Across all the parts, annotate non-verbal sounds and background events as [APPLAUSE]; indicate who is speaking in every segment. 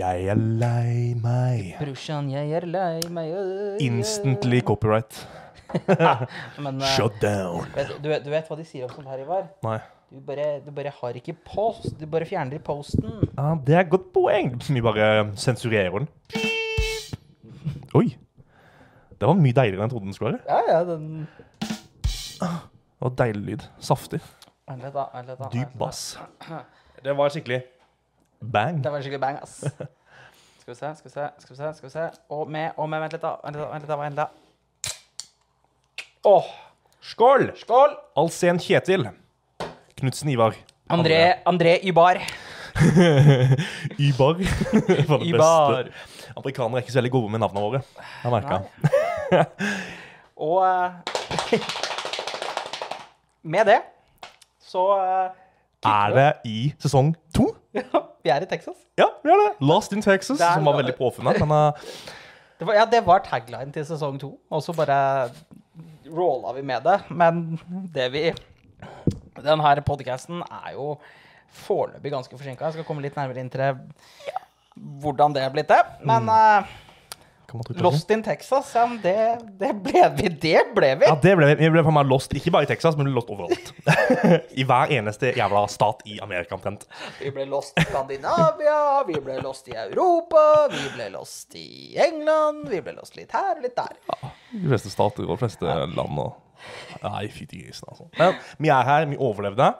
Speaker 1: Jeg er lei meg.
Speaker 2: Brorsan, jeg er lei meg øh,
Speaker 1: Instantly copyright. [LAUGHS]
Speaker 2: Men eh,
Speaker 1: Shut down.
Speaker 2: vet, du, vet- du vet hva de sier om sånt her, Ivar?
Speaker 1: Nei.
Speaker 2: Du bare, du bare har ikke post. Du bare fjerner i posten.
Speaker 1: Ja, det er et godt poeng. Vi bare sensurerer den. Oi. Det var mye deiligere enn jeg trodde den skulle være.
Speaker 2: Ja, ja, den
Speaker 1: Det var deilig lyd. Saftig. Dyp bass. Det var skikkelig bang.
Speaker 2: Det var skikkelig bang, ass. [LAUGHS] Skal vi se, skal vi se, skal vi se. skal vi se. Og med, og med. Vent litt, da. Vent litt, da. Vent litt, da. Vent litt, da. Åh,
Speaker 1: Skål!
Speaker 2: skål!
Speaker 1: Alsen Kjetil. Knutsen Ivar.
Speaker 2: André, André Ybar. [LAUGHS]
Speaker 1: Ybar. [LAUGHS] var det
Speaker 2: Ybar.
Speaker 1: beste. Amerikanere er ikke så veldig gode med navnene våre. Jeg merka.
Speaker 2: Og uh, med det så eh,
Speaker 1: Er det i sesong to?
Speaker 2: Ja, Vi er i Texas.
Speaker 1: Ja, vi er det. Lost in Texas,
Speaker 2: er-
Speaker 1: som var veldig påfunnet. Men uh,
Speaker 2: Det var, ja, det var tagline til sesong to, og så bare rolla vi med det. Men det vi Den her podcasten er jo foreløpig ganske forsinka. Jeg skal komme litt nærmere inn til det, hvordan det er blitt, det. Men eh,
Speaker 1: kan man trykke på?
Speaker 2: Lost in Texas, ja, men det, det ble vi. Det ble vi.
Speaker 1: Ja, det ble, vi Vi ble for meg lost, ikke bare i Texas, men lost overalt. [LAUGHS] I hver eneste jævla stat i Amerika omtrent.
Speaker 2: Vi ble lost i Skandinavia, vi ble lost i Europa, vi ble lost i England, vi ble lost litt her og litt der.
Speaker 1: De fleste stater og de fleste land og Nei, fytti grisen, altså. Men vi er her, vi overlevde.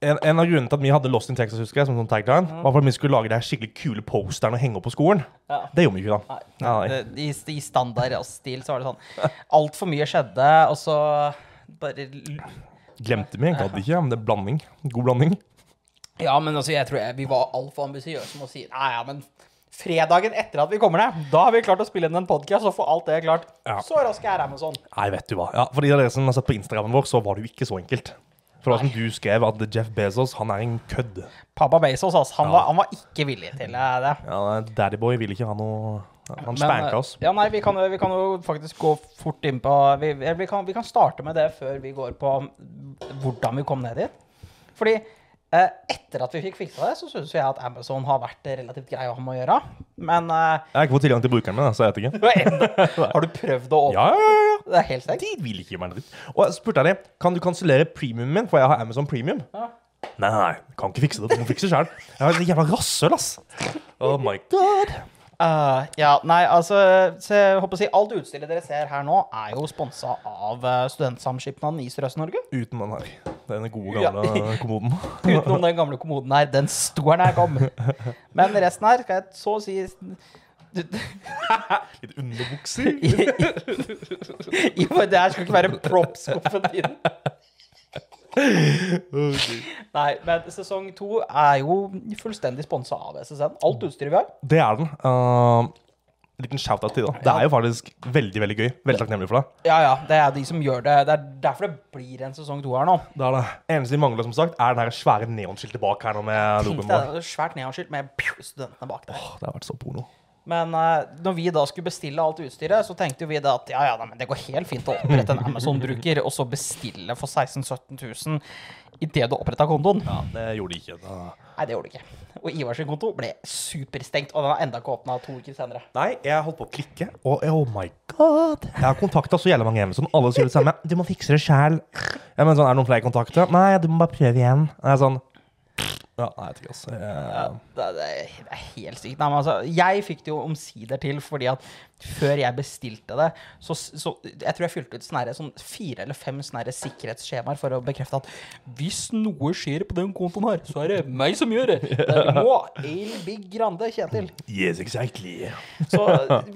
Speaker 1: En, en av grunnene til at vi hadde Lost in Texas, husker jeg, som sånn tagline, var for at vi skulle lage de her skikkelig kule posterne og henge opp på skolen.
Speaker 2: Ja.
Speaker 1: Det gjorde vi ikke, da.
Speaker 2: Nei,
Speaker 1: Nei.
Speaker 2: I, I standard og stil så var det sånn Altfor mye skjedde, og så bare
Speaker 1: Glemte vi, egentlig ikke, men det er blanding. God blanding.
Speaker 2: Ja, men altså, jeg tror jeg, vi var altfor ambisiøse med å si Nei, ja, men fredagen etter at vi kommer ned, da har vi klart å spille inn en podkast og få alt det klart.
Speaker 1: Ja.
Speaker 2: Så rask er Amazon.
Speaker 1: Nei, vet du hva. Ja, for de av dere som har sett på Instagramen vår, så var det jo ikke så enkelt. For det var som du skrev, at Jeff Bezos, han er en kødd.
Speaker 2: Pappa Bezos, altså, han, var, han var ikke villig til eh, det.
Speaker 1: Ja, Daddyboy vil ikke ha noe Han spanka oss.
Speaker 2: Ja, nei, vi kan, vi kan jo faktisk gå fort inn på vi, vi, kan, vi kan starte med det før vi går på hvordan vi kom ned dit. Fordi etter at vi fikk fiksa det, så syns jeg at Amazon har vært relativt grei å ha med å gjøre. Men eh,
Speaker 1: Jeg har ikke fått tilgang til brukeren min, så jeg vet ikke. [LAUGHS]
Speaker 2: har du prøvd å åpne?
Speaker 1: Ja, ja, ja.
Speaker 2: Det er helt stengt.
Speaker 1: De vil ikke gi meg dritt. Og jeg spurte dem, kan du kansellere premiumen min, for jeg har Amazon Premium.
Speaker 2: Ja.
Speaker 1: Nei, nei, kan ikke fikse det. Du må fikse sjøl. Jeg har et jævla rasshøl, ass. Oh my god.
Speaker 2: Eh, ja, nei, altså så jeg håper å si, Alt utstyret dere ser her nå, er jo sponsa av uh, Studentsamskipnaden i Sørøst-Norge.
Speaker 1: Uten den her. Den gode,
Speaker 2: Ja.
Speaker 1: gamle [LAUGHS] kommoden.
Speaker 2: Utenom den gamle kommoden her. Den sto her da jeg kom. Men resten her skal jeg så å si [LAUGHS]
Speaker 1: Litt underbukser. [LAUGHS]
Speaker 2: I, det her skal ikke være props-skuffen din. Nei, men sesong to er jo fullstendig sponsa av SSN. Alt utstyret vi har.
Speaker 1: Det er den. Uh, liten shout-out til det. Det er jo faktisk veldig veldig gøy. Veldig takknemlig for det.
Speaker 2: Ja, ja, det er de som gjør det. Det er derfor det blir en sesong to her nå.
Speaker 1: Det er det. Eneste vi mangler, som sagt, er den her svære neonskiltet bak her nå med logoen vår.
Speaker 2: svært neonskilt med pju, studentene bak der.
Speaker 1: Åh, Det har vært så porno.
Speaker 2: Men eh, når vi da skulle bestille alt utstyret, så tenkte vi da at ja, ja, nei, men det går helt fint å opprette en Amazon-bruker, og så bestille for 16 000-17 000 idet du oppretta kontoen.
Speaker 1: Ja, det gjorde de ikke. Da.
Speaker 2: Nei, det gjorde de ikke. Og Ivars konto ble superstengt, og den har enda ikke åpna to uker senere.
Speaker 1: Nei, jeg holdt på å klikke, og oh my god. Jeg har kontakta så jævlig mange Amazon. Alle sier det samme. Du må fikse det sjæl. Ja, men sånn, er det noen flere kontakter? Nei, du må bare prøve igjen. Nei, sånn Ja, nei, jeg vet ikke, altså. Jeg,
Speaker 2: det, det, er- helt sykt. Nei, men altså, jeg fikk det jo omsider til fordi at før jeg bestilte det, så, så Jeg tror jeg fylte ut sånne, sånn fire eller fem sånne sikkerhetsskjemaer for å bekrefte at hvis noe skjer på den kontoen her, så er det meg som gjør det. Det er nå Big Grande, Kjetil.
Speaker 1: yes, exactly.
Speaker 2: Så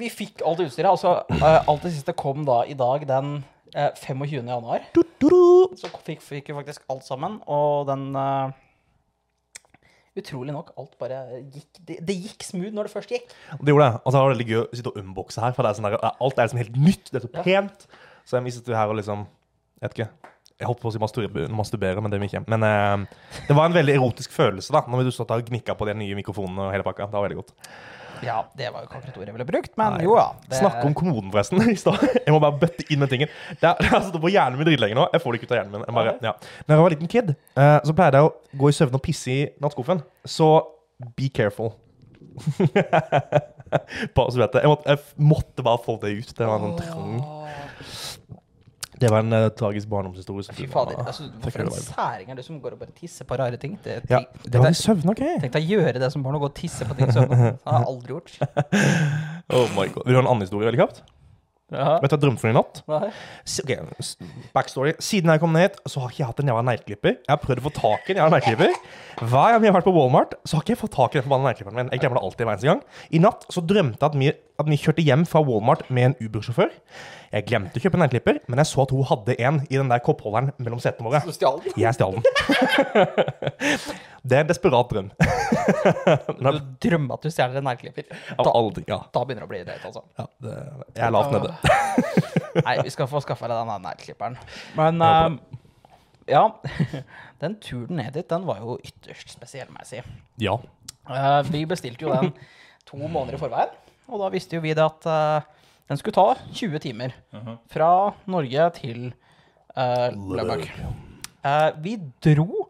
Speaker 2: vi fikk alt utstyret. Altså, eh, alt det siste kom da i dag den eh, 25. januar.
Speaker 1: Du, du, du.
Speaker 2: Så fikk, fikk vi faktisk alt sammen, og den eh, Utrolig nok, alt bare gikk det, det gikk smooth når det først gikk.
Speaker 1: Det gjorde det. Og så var det veldig gøy å sitte og unboxe her, for det er sånn der, alt er liksom helt nytt. Det er så pent. Så jeg sitter her og liksom Jeg vet ikke. Jeg holdt på å si masturbere, masturbere men det vil ikke. Men eh, det var en veldig erotisk følelse da Når du satt og gnikka på de nye mikrofonene og hele pakka. Det var veldig godt.
Speaker 2: Ja, det var jo ikke akkurat ordet jeg ville brukt, men
Speaker 1: Nei.
Speaker 2: jo ja. Det,
Speaker 1: Snakke om kommoden, forresten. [LAUGHS] i sted. Jeg må bare bøtte inn den tingen. Det det er altså på hjernen min dritlenge nå. Jeg får det ikke ut av hjernen min. Jeg bare, ja. Når jeg var liten kid, eh, så pleide jeg å gå i søvne og pisse i nattskuffen. Så be careful. [LAUGHS] Bare så vet jeg. Jeg måtte, jeg måtte bare få det ut. Det var en sånn trang. Det var en uh, tragisk barndomshistorie.
Speaker 2: Fy fader. Altså, hvorfor en særing er du som går og bare tisser på rare ting? Det,
Speaker 1: Ja, det var i
Speaker 2: tenk
Speaker 1: søvn, OK?
Speaker 2: Tenk deg å gjøre det som barn og gå og tisse på ting i søvne. Det har jeg aldri gjort. [LAUGHS]
Speaker 1: Oh my god. Vil du ha en annen historie veldig kjapt?
Speaker 2: Ja.
Speaker 1: Vet du hva jeg drømte for i natt?
Speaker 2: Nei.
Speaker 1: S- ok, s- backstory. Siden jeg kom ned hit, så har ikke jeg hatt en jævla negleklipper. Jeg har prøvd å få tak i en jævla negleklipper. Hver gang vi har vært på Walmart, så har ikke jeg fått tak i den forbanna negleklipperen min. Jeg glemmer det alltid hver eneste gang. I natt så drømte jeg at vi, at vi kjørte hjem fra Walmart med en Uber-sjåfør. Jeg glemte å kjøpe en men jeg så at hun hadde en i den der koppholderen mellom setene våre.
Speaker 2: Du stjal den?
Speaker 1: Jeg stjal den. [LAUGHS] det er en desperat drøm. [LAUGHS]
Speaker 2: Du drømmer at du stjeler en negleklipper. Da,
Speaker 1: aldri, ja.
Speaker 2: da begynner det å bli drøyt, altså.
Speaker 1: ja det, jeg er lavt nede. [LAUGHS]
Speaker 2: Nei, vi skal få skaffa deg den negleklipperen. Men
Speaker 1: Ja,
Speaker 2: eh, ja, den turen ned dit, den var jo ytterst spesiell, må jeg si.
Speaker 1: Ja.
Speaker 2: Uh, vi bestilte jo den to måneder i forveien, og da visste jo vi det at uh, den skulle ta 20 timer fra Norge til uh, Løbak. Uh, vi dro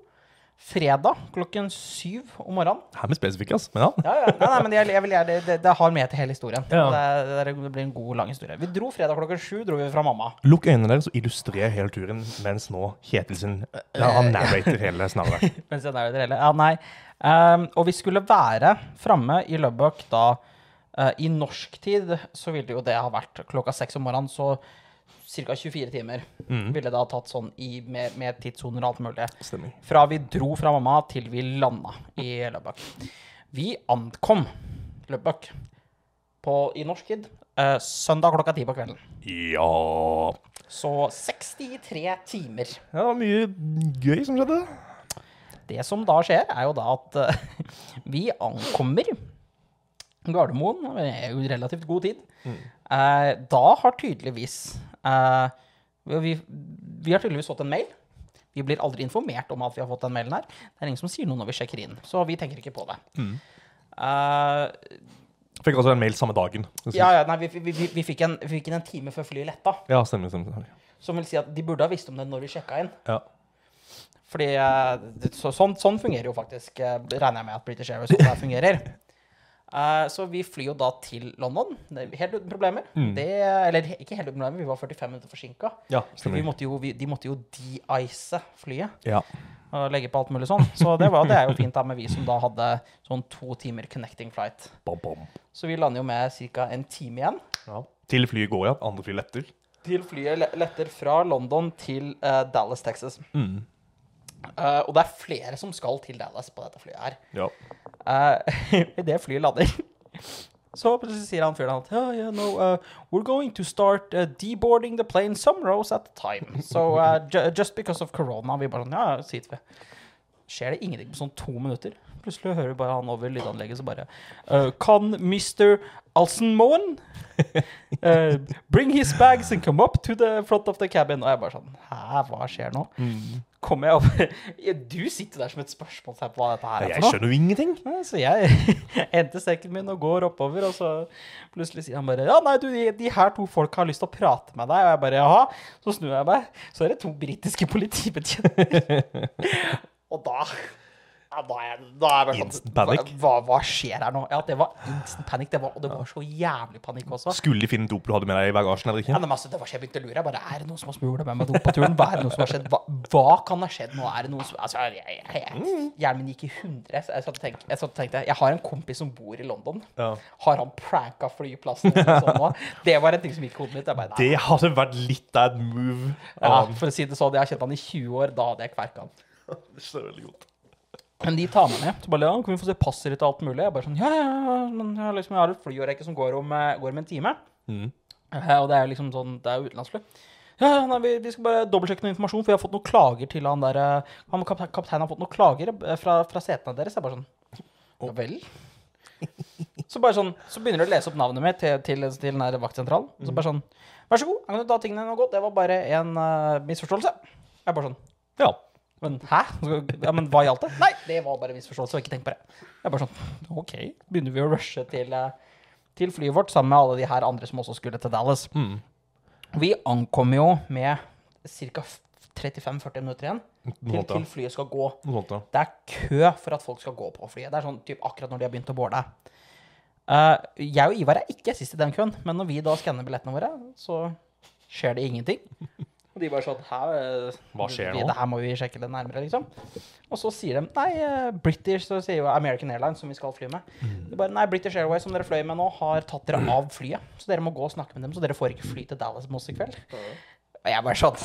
Speaker 2: fredag klokken syv om morgenen.
Speaker 1: Her med spesifikk, altså. Men ja.
Speaker 2: Ja, ja. Nei, nei, men jeg, jeg vil gjøre det, det, det har med til hele historien.
Speaker 1: Ja.
Speaker 2: Det, det, blir en god, lang historie. Vi dro fredag klokken sju, dro vi fra mamma.
Speaker 1: Lukk øynene deres og illustrer hele turen, mens nå Kjetil sin ja, Han narrater hele snarere. [LAUGHS]
Speaker 2: Mens jeg narrater hele. Ja, nei. Um, og vi skulle være framme i Lubbock da eh, I norsk tid så ville jo det ha vært klokka seks om morgenen, så ca. 24 timer ville det ha tatt sånn i, med, med tidssoner og alt mulig.
Speaker 1: Stemmer.
Speaker 2: Fra vi dro fra mamma til vi landa i Lubbock. Vi ankom Lubbock i norsk tid eh, søndag klokka ti på kvelden.
Speaker 1: Ja
Speaker 2: Så 63 timer.
Speaker 1: Ja, det var mye gøy som skjedde.
Speaker 2: Det som da skjer, er jo da at uh, [LAUGHS] vi ankommer Gardermoen er jo relativt god tid. Eh, da har tydeligvis eh, vi, vi har tydeligvis fått en mail. Vi blir aldri informert om at vi har fått den mailen her. Det er ingen som sier noe når vi sjekker inn, så vi tenker ikke på det. Eh,
Speaker 1: Fikk altså en mail samme dagen.
Speaker 2: ja, ja, nei, vi, vi, vi, vi, fikk en, vi fikk en time før flyet letta.
Speaker 1: Ja, stemmer. stemmer.
Speaker 2: Som vil si at de burde ha visst om det når vi sjekka inn.
Speaker 1: Ja.
Speaker 2: Fordi eh, så, sånn, sånn fungerer jo faktisk, eh, regner jeg med at British Airways fungerer. [LAUGHS] Eh, så vi flyr jo da til London, helt uten problemer. Det, eller ikke helt uten problemer, vi var 45 minutter forsinka.
Speaker 1: ja,
Speaker 2: Vi måtte jo, vi, de måtte jo de-ice flyet
Speaker 1: Ja.
Speaker 2: og legge på alt mulig sånn. Så det, var, det er jo fint da med vi som da hadde sånn to timer connecting flight.
Speaker 1: Bom, bom.
Speaker 2: Så vi lander jo med ca. en time igjen.
Speaker 1: ja. Til flyet går, ja. Andre fly letter.
Speaker 2: Til flyet letter fra London til uh, Dallas, Texas.
Speaker 1: Mm.
Speaker 2: Eh, og det er flere som skal til Dallas på dette flyet her.
Speaker 1: Ja.
Speaker 2: Uh, [LAUGHS] Idet flyet lander, så plutselig sier han fyren at oh, yeah, no, uh, We're going to start uh, deboarding the plane some rows at a time. So uh, ju just because of corona Vi bare sånn, ja, sier vi. Skjer det ingenting på sånn to minutter? Plutselig hører vi bare han over lydanlegget så bare uh, Kan Mr. Alsenmoen uh, bring his bags and come up to the front of the cabin? Og jeg bare sånn Hæ, hva skjer nå? Kommer jeg opp [LAUGHS] Du sitter der som et spørsmålstegn på hva dette her er
Speaker 1: Jeg skjønner jo ingenting.
Speaker 2: Så jeg [LAUGHS] henter sekken min og går oppover, og så plutselig sier han bare Ja, nei, du, de, de her to folka har lyst til å prate med deg. Og jeg bare jaha. Så snur jeg meg, så er det to britiske politibetjenter. [LAUGHS] og da ja, da er, da er sånn
Speaker 1: Instant panic.
Speaker 2: Hva, hva skjer her nå? Ja, det var instant panic. Det var, og det var så jævlig panikk også.
Speaker 1: Skulle de finne dop du hadde med deg i bagasjen eller
Speaker 2: Ja,
Speaker 1: ikke?
Speaker 2: men altså, det var så jeg begynte å lure. Jeg bare, Er det noen som har smugla med meg dop på turen? Hva er det noe som har skjedd? Hva, hva kan ha skjedd nå? Er det noen som Altså, jeg, jeg, jeg, hjernen min gikk i hundre. Jeg satt og tenkte, jeg, satt og tenkte, jeg har en kompis som bor i London.
Speaker 1: Ja.
Speaker 2: Har han pranka flyplassen? sånn nå? [LAUGHS] Det var en ting som gikk i hodet mitt. Bare.
Speaker 1: Det hadde vært litt av et move.
Speaker 2: Ja, for å si det sånn, jeg har kjent han i 20 år. Da hadde jeg kverka han. [LAUGHS]
Speaker 1: Det skjønner veldig godt.
Speaker 2: Men de tar meg med. Så bare, ja, kan vi få se passet ditt og alt mulig? Jeg bare sånn, ja, ja, ja, men jeg liksom, jeg har et flyårrekke som går om, eh, går om en time.
Speaker 1: Mm.
Speaker 2: Eh, og det er jo liksom sånn, det er jo utenlandsfly. Ja, ja, nei, vi, vi skal bare dobbeltsjekke noe informasjon, for jeg har fått noen klager til han der eh, han, kap, Kapteinen har fått noen klager fra, fra setene deres. Jeg bare sånn Ja vel? Så bare sånn, så begynner du å lese opp navnet mitt til, til, til den der vaktsentralen. Så bare sånn Vær så god, kan du ta tingene dine og gå? Det var bare en uh, misforståelse. Jeg bare sånn
Speaker 1: Ja.
Speaker 2: Men hæ? Ja, men hva gjaldt det? Nei, det var bare en misforståelse. Ikke tenk på det. Jeg er bare sånn OK. Begynner vi å rushe til, eh, til flyet vårt sammen med alle de her andre som også skulle til Dallas.
Speaker 1: Mm.
Speaker 2: Vi ankommer jo med ca. 35-40 minutter igjen til, til flyet skal gå. Det er kø for at folk skal gå på flyet. Det er sånn typ akkurat når de har begynt å boarde. Uh, jeg og Ivar er ikke sist i den køen, men når vi da skanner billettene våre, så skjer det ingenting. Og de bare sånn eh,
Speaker 1: Hva skjer nå?
Speaker 2: Det her må vi sjekke litt nærmere, liksom. Og så sier de nei, eh, British, så sier jo American Airlines, som vi skal fly med.
Speaker 1: Mm.
Speaker 2: De bare nei, British Airways, som dere fløy med nå, har tatt dere av flyet. Så dere må gå og snakke med dem, så dere får ikke fly til Dallas med oss i kveld. Og jeg bare sånn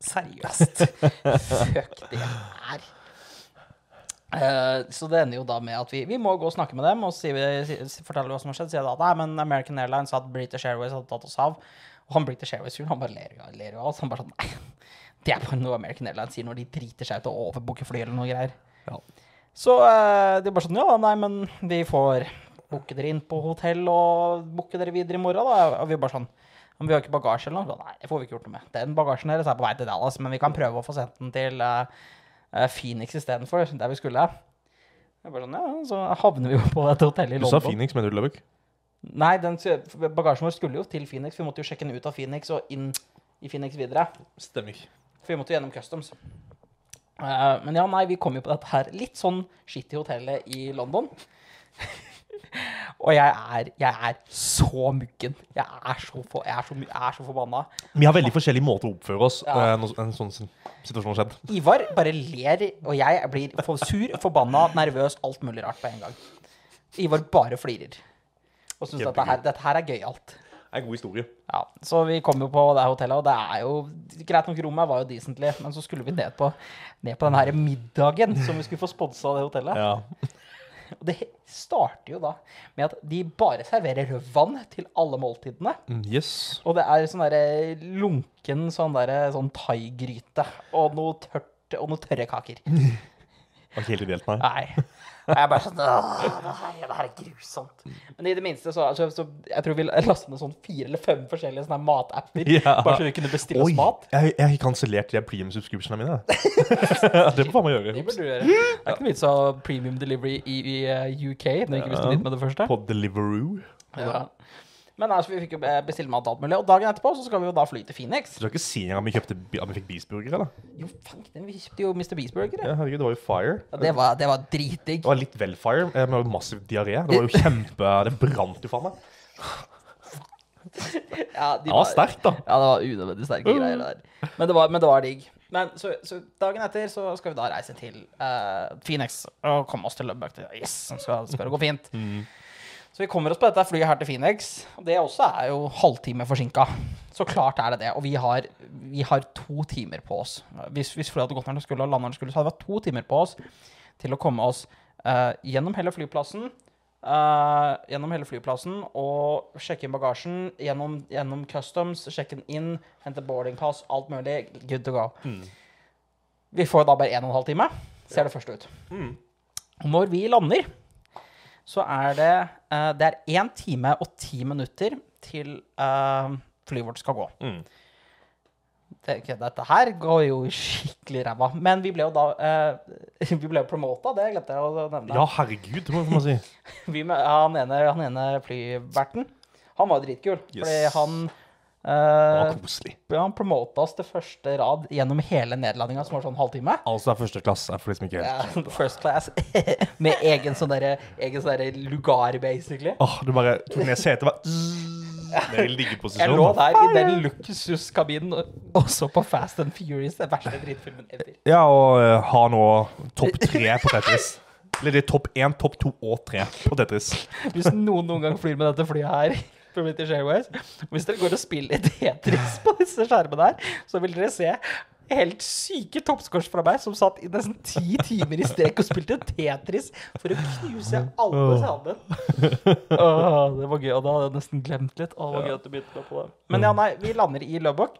Speaker 2: Seriøst? Fuck det her. Uh, så det ender jo da med at vi, vi må gå og snakke med dem og si, si, fortelle hva som har skjedd. Sier da at nei, men American Airlines at British Airways hadde tatt oss av. Og han British Airways-fyren han bare ler, jo- ler av oss. Han bare sånn Nei, [LAUGHS] det er bare noe American Airlines sier når de driter seg ut og overbooker fly eller noe greier.
Speaker 1: Ja.
Speaker 2: Så uh, de bare sånn Ja, nei, men vi får booke dere inn på hotell og booke dere videre i morgen, da. Og vi bare sånn Men vi har ikke bagasje eller noe. Nei, det får vi ikke gjort noe med. Den bagasjen deres er på vei til Dallas, men vi kan prøve å få sendt den til uh, Phoenix istedenfor, der vi skulle. Jeg bare sånn, ja, Så havner vi jo på et hotell i
Speaker 1: Du sa
Speaker 2: London.
Speaker 1: Phoenix, mener du Løvik?
Speaker 2: Nei, den, bagasjen vår skulle jo til Phoenix. Vi måtte jo sjekke den ut av Phoenix og inn i Phoenix videre.
Speaker 1: Stemmer.
Speaker 2: For vi måtte gjennom customs. Uh, men ja, nei, vi kom jo på dette her litt sånn skittig hotellet i London. [LAUGHS] og jeg er, jeg er så muggen. Jeg er så, for, jeg er så, jeg er så forbanna.
Speaker 1: Vi har veldig forskjellige måter å oppføre oss
Speaker 2: Ja.
Speaker 1: eh, når en sånn situasjon har skjedd.
Speaker 2: Ivar bare ler, og jeg blir for sur, forbanna, nervøs, alt mulig rart på en gang. Ivar bare flirer. Og syns dette, dette her er gøyalt.
Speaker 1: Det er en god historie.
Speaker 2: Ja, så vi kom jo på det hotellet, og det er jo greit nok rommet var jo decently, men så skulle vi ned på, ned på den her middagen som vi skulle få sponsa av det hotellet.
Speaker 1: Ja.
Speaker 2: Og det starter jo da med at de bare serverer vann til alle måltidene.
Speaker 1: Mm, Yes.
Speaker 2: Og det er sånn derre lunken sånn derre sånn thaigryte og noe tørt og noe tørre kaker.
Speaker 1: Var ikke helt ideelt, nei.
Speaker 2: Nei. Jeg er bare sånn det her, det her er grusomt. Men i det minste så, altså, så Jeg tror vi lastet ned sånn fire eller fem forskjellige sånne matapper.
Speaker 1: Ja.
Speaker 2: Bare så vi kunne bestille
Speaker 1: Oi,
Speaker 2: oss mat.
Speaker 1: jeg, har kansellert de premium subscriptionene mine. [LAUGHS] det må meg gjøre.
Speaker 2: Det burde du gjøre. Det er ikke noe vits å ha premium delivery i, i uh, UK når du ikke visste litt med det første.
Speaker 1: På Deliveroo.
Speaker 2: Ja. Men altså, vi fikk jo be- bestilt mat og alt mulig. Og dagen etterpå så skal vi jo da fly til Phoenix.
Speaker 1: Du skal ikke si engang at vi kjøpte at vi fikk Beast-burger, eller?
Speaker 2: Jo, fanken, vi kjøpte jo Mr. Beast-burger.
Speaker 1: Ja, herregud, det var jo fire.
Speaker 2: Ja, det var, det var dritdigg.
Speaker 1: Det var litt vel fire, eh, med massiv diaré. Det var jo [LAUGHS] kjempe Det brant jo faen meg. [LAUGHS]
Speaker 2: Ja, de
Speaker 1: Det var sterkt, da.
Speaker 2: Ja, det var unødvendig sterke greier der. Men det var, men det var digg. Men så, så dagen etter så skal vi da reise til uh, Phoenix og komme oss til Lubbock. Yes, så skal, skal det gå fint. Så vi kommer oss på dette flyet her til Phoenix. Og det også er jo halvtime forsinka. Så klart er det det. Og vi har, vi har to timer på oss. Hvis, hvis flyet hadde gått når det skulle og landet når det skulle, så hadde vi hatt to timer på oss til å komme oss uh, gjennom hele flyplassen. Uh, gjennom hele flyplassen og sjekke inn bagasjen. Gjennom, gjennom customs, sjekke den inn, hente boarding pass, alt mulig. Good to go. Vi får da bare en og en halv time. Ser det første ut. Mm. Når vi lander, så er det uh, Det er én time og ti minutter til uh, flyet vårt skal gå.
Speaker 1: Mm.
Speaker 2: Det, okay, dette her går jo skikkelig ræva. Men vi ble jo da uh, [LAUGHS] Vi ble jo promota, det glemte jeg å nevne.
Speaker 1: Ja, herregud, det må man si. [LAUGHS]
Speaker 2: Vi han, ene, han ene flyverten, han var dritkul.
Speaker 1: Yes.
Speaker 2: Fordi han
Speaker 1: Det
Speaker 2: eh,
Speaker 1: var koselig.
Speaker 2: Han promota oss til første rad gjennom hele nedladninga, som var sånn halvtime.
Speaker 1: Altså, første klasse for de som ikke helt
Speaker 2: Ja, first class. [LAUGHS] Med egen sånn derre egen sånn lugar, basically.
Speaker 1: Åh, du bare tok ned setet bare [LAUGHS] Ned i
Speaker 2: Jeg lå der i den luksuskabinen og- og så på Fast and Furious, den verste drittfilmen ever.
Speaker 1: Ja, og uh, har nå topp tre på Tetris. [LAUGHS] Eller det er topp én, topp to og tre på Tetris.
Speaker 2: Hvis noen noen gang flyr med dette flyet her på British Airways Hvis dere går og spiller Tetris på disse skjermene her, så vil dere se helt syke toppscores fra meg som satt i nesten ti timer i strek og spilte Tetris for å knuse alle sammen. Åh, det var gøy, og da hadde jeg nesten glemt litt. Åh, det var gøy at du begynte på det. Men ja, nei, vi lander i Lubbock.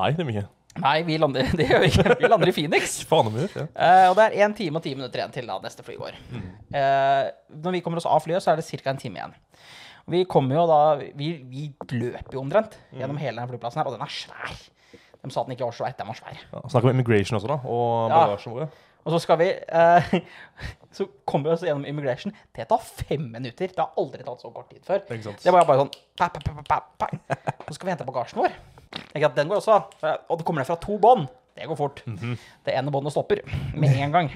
Speaker 1: Nei, det er mye.
Speaker 2: Nei, vi lander, [LAUGHS] det gjør vi ikke. Vi lander i Phoenix.
Speaker 1: Om. Ja.
Speaker 2: Eh, og det er 1 time og 10 minutter igjen til da neste fly går. Eh, når vi kommer oss av flyet, så er det ca. en time igjen. Vi kommer jo da Vi, vi løper jo omtrent gjennom hele den flyplassen her, og den er svær. De sa den ikke var så svær. Den var svær.
Speaker 1: Ja, Snakker om immigration også, da. Og
Speaker 2: Ja.
Speaker 1: bagasjen vår.
Speaker 2: Og så skal vi eh, [LAUGHS] Så kommer vi oss gjennom immigration. Det tar fem minutter. Det har aldri tatt så kort tid før.
Speaker 1: Ikke sant?
Speaker 2: Det var bare sånn pa, pa, pa, pa, pa. Så skal vi hente bagasjen vår. Ikke at Den går også. Og det kommer ned fra to bånd. Det går fort. Det ene båndet stopper med en gang.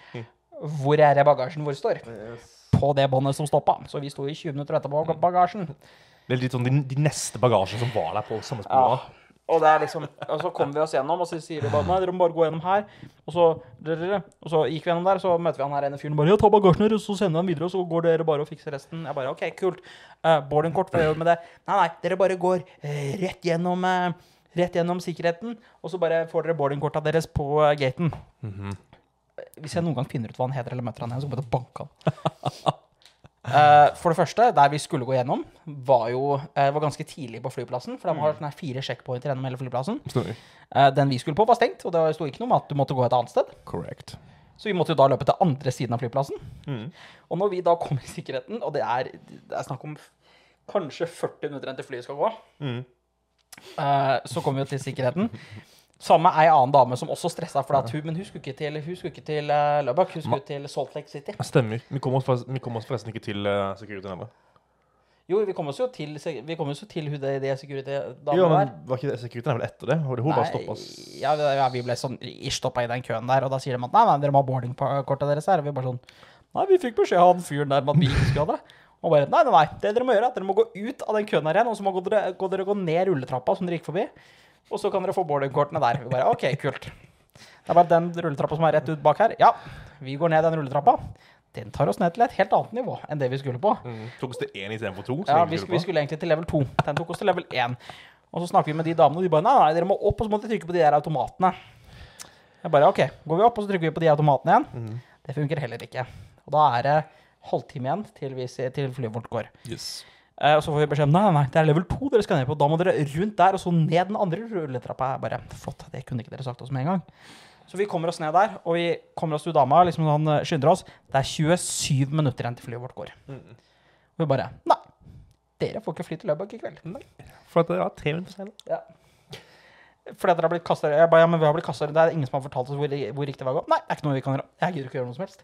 Speaker 2: [LAUGHS] Hvor er det bagasjen vår står? På det båndet som stoppa. Så vi sto i 20 minutter etterpå på bagasjen.
Speaker 1: Det er litt sånn de, de neste bagasjene som var der på samme spor.
Speaker 2: Ja. Og, liksom, og så kom vi oss gjennom, og så sier de bare nei, dere må bare gå gjennom her. Og så, og så gikk vi gjennom der, så møter vi han her ene fyren og bare ja, ta bagasjen deres, så sender vi den videre, og så går dere bare og fikser resten. Jeg bare OK, kult. Uh, boardingkort, hva gjør vi med det? Nei, nei, dere bare går uh, rett gjennom uh, Rett gjennom sikkerheten, og så bare får dere boardingkorta deres på eh, gaten. Hvis jeg noen gang finner ut hva han heter, eller møter han igjen, så kommer jeg til å banke han. [LAUGHS] Uh, for det første, der vi skulle gå gjennom, var jo uh, var ganske tidlig på flyplassen. For de har sånne fire checkpointer gjennom hele flyplassen. Eh, den vi skulle på, var stengt, og det sto ikke noe om at du måtte gå et annet sted.
Speaker 1: Correct.
Speaker 2: Så vi måtte jo da løpe til andre siden av flyplassen.
Speaker 1: Mm.
Speaker 2: Og når vi da kommer i sikkerheten, og det er, det er snakk om kanskje 40 minutter igjen til flyet skal gå,
Speaker 1: Mm.
Speaker 2: eh, så kommer vi jo til sikkerheten. Sammen med ei annen dame som også stressa, for at hun, men hun skulle ikke til, hun skulle ikke til uh, Lubbock, hun skulle til Salt Lake City.
Speaker 1: Stemmer. Vi kom oss, forresten- vi kom oss forresten ikke til uh, security heller.
Speaker 2: Jo, vi kom oss jo til, vi kom oss jo til hun det, det
Speaker 1: Jo, men var ikke security vel etter det? Hun nei, bare stoppa oss.
Speaker 2: ja, ja, vi ble sånn stoppa i den køen der, og da sier de at nei, nei, dere må ha boardingkortet deres her. Og vi bare sånn Nei, vi fikk beskjed av han fyren der om at vi ikke skulle ha det. Og bare nei, nei, nei, det dere må gjøre, er at dere må gå ut av den køen her igjen, og så må dere gå, dere gå ned rulletrappa som dere gikk forbi, og så kan dere få boardingkortene der. Vi bare OK, kult. Det er bare den rulletrappa som er rett ut bak her. Ja, vi går ned den rulletrappa. Den tar oss ned til et helt annet nivå enn det vi skulle på.
Speaker 1: Mm. Tok oss til én istedenfor to.
Speaker 2: Ja, vi, vi skulle egentlig til level 2. Den tok oss til level 1. Og så snakker vi med de damene, og de bare nei, nei, dere må opp, og så må dere trykke på de der automatene. Jeg bare OK, går vi opp, og så trykker vi på de automatene igjen.
Speaker 1: Mm.
Speaker 2: Det funker heller ikke. Og da er det halvtime igjen til, vi, til flyet vårt går.
Speaker 1: Yes.
Speaker 2: Eh, og så får vi beskjed om nei, nei, nei, det er level 2 dere skal ned på. Da må dere rundt der, og så ned den andre rulletrappa. Jeg bare, Flott, det kunne ikke dere sagt oss med en gang. Så vi kommer oss ned der, og vi kommer oss til dama, liksom sånn, eh, skynder oss. Det er 27 minutter igjen til flyet vårt går. Og vi bare Nei, dere får ikke fly til Løbak i kveld.
Speaker 1: For at dere var tre minutter senere.
Speaker 2: Ja. Fordi dere har blitt kastet Jeg bare, ja, men vi har blitt kastet Det er ingen som har fortalt oss hvor, hvor riktig vei å gå. Nei, det er ikke noe vi kan gjøre. Jeg gidder ikke gjøre noe som helst.